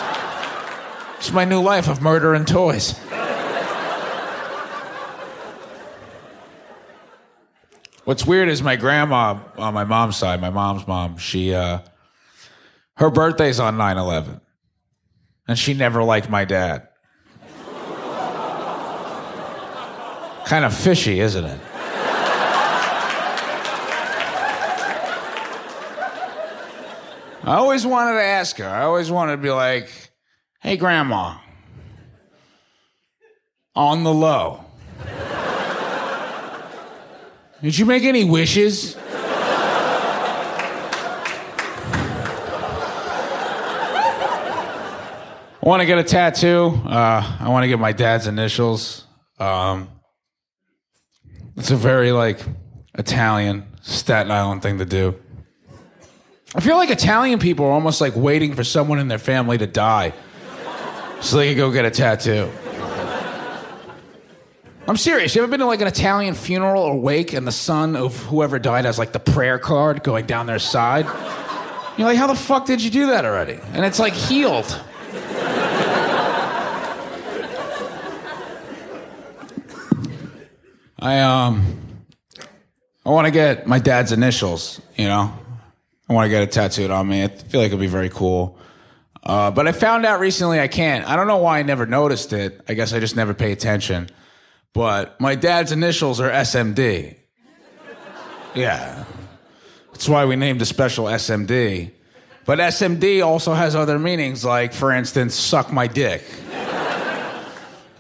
It's my new life of murder and toys. What's weird is my grandma on my mom's side, my mom's mom, she, uh, her birthday's on 9 11. And she never liked my dad. kind of fishy, isn't it? I always wanted to ask her. I always wanted to be like, hey, Grandma, on the low. Did you make any wishes? I want to get a tattoo. Uh, I want to get my dad's initials. Um, it's a very like Italian Staten Island thing to do. I feel like Italian people are almost like waiting for someone in their family to die so they can go get a tattoo. I'm serious. You ever been to like an Italian funeral or wake and the son of whoever died has like the prayer card going down their side? You're like, how the fuck did you do that already? And it's like healed. I um I want to get my dad's initials, you know. I want to get it tattooed on me. I feel like it'd be very cool. Uh, but I found out recently I can't. I don't know why I never noticed it. I guess I just never pay attention. But my dad's initials are SMD. Yeah. That's why we named the special SMD. But SMD also has other meanings, like, for instance, suck my dick.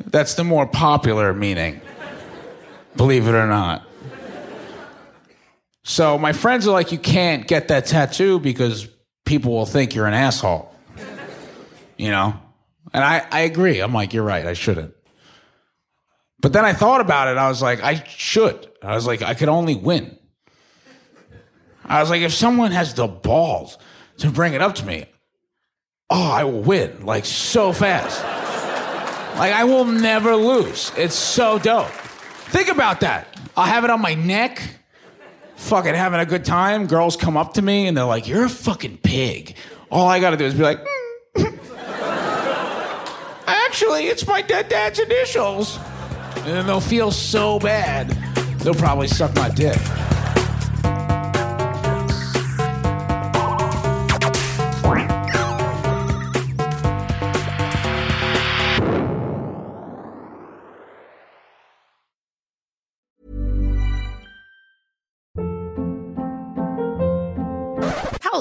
That's the more popular meaning, believe it or not. So my friends are like, you can't get that tattoo because people will think you're an asshole. You know? And I, I agree. I'm like, you're right, I shouldn't. But then I thought about it. I was like, I should. I was like, I could only win. I was like, if someone has the balls to bring it up to me, oh, I will win like so fast. like I will never lose. It's so dope. Think about that. I'll have it on my neck, fucking having a good time. Girls come up to me and they're like, You're a fucking pig. All I gotta do is be like, "Mm." Actually, it's my dead dad's initials. And then they'll feel so bad, they'll probably suck my dick.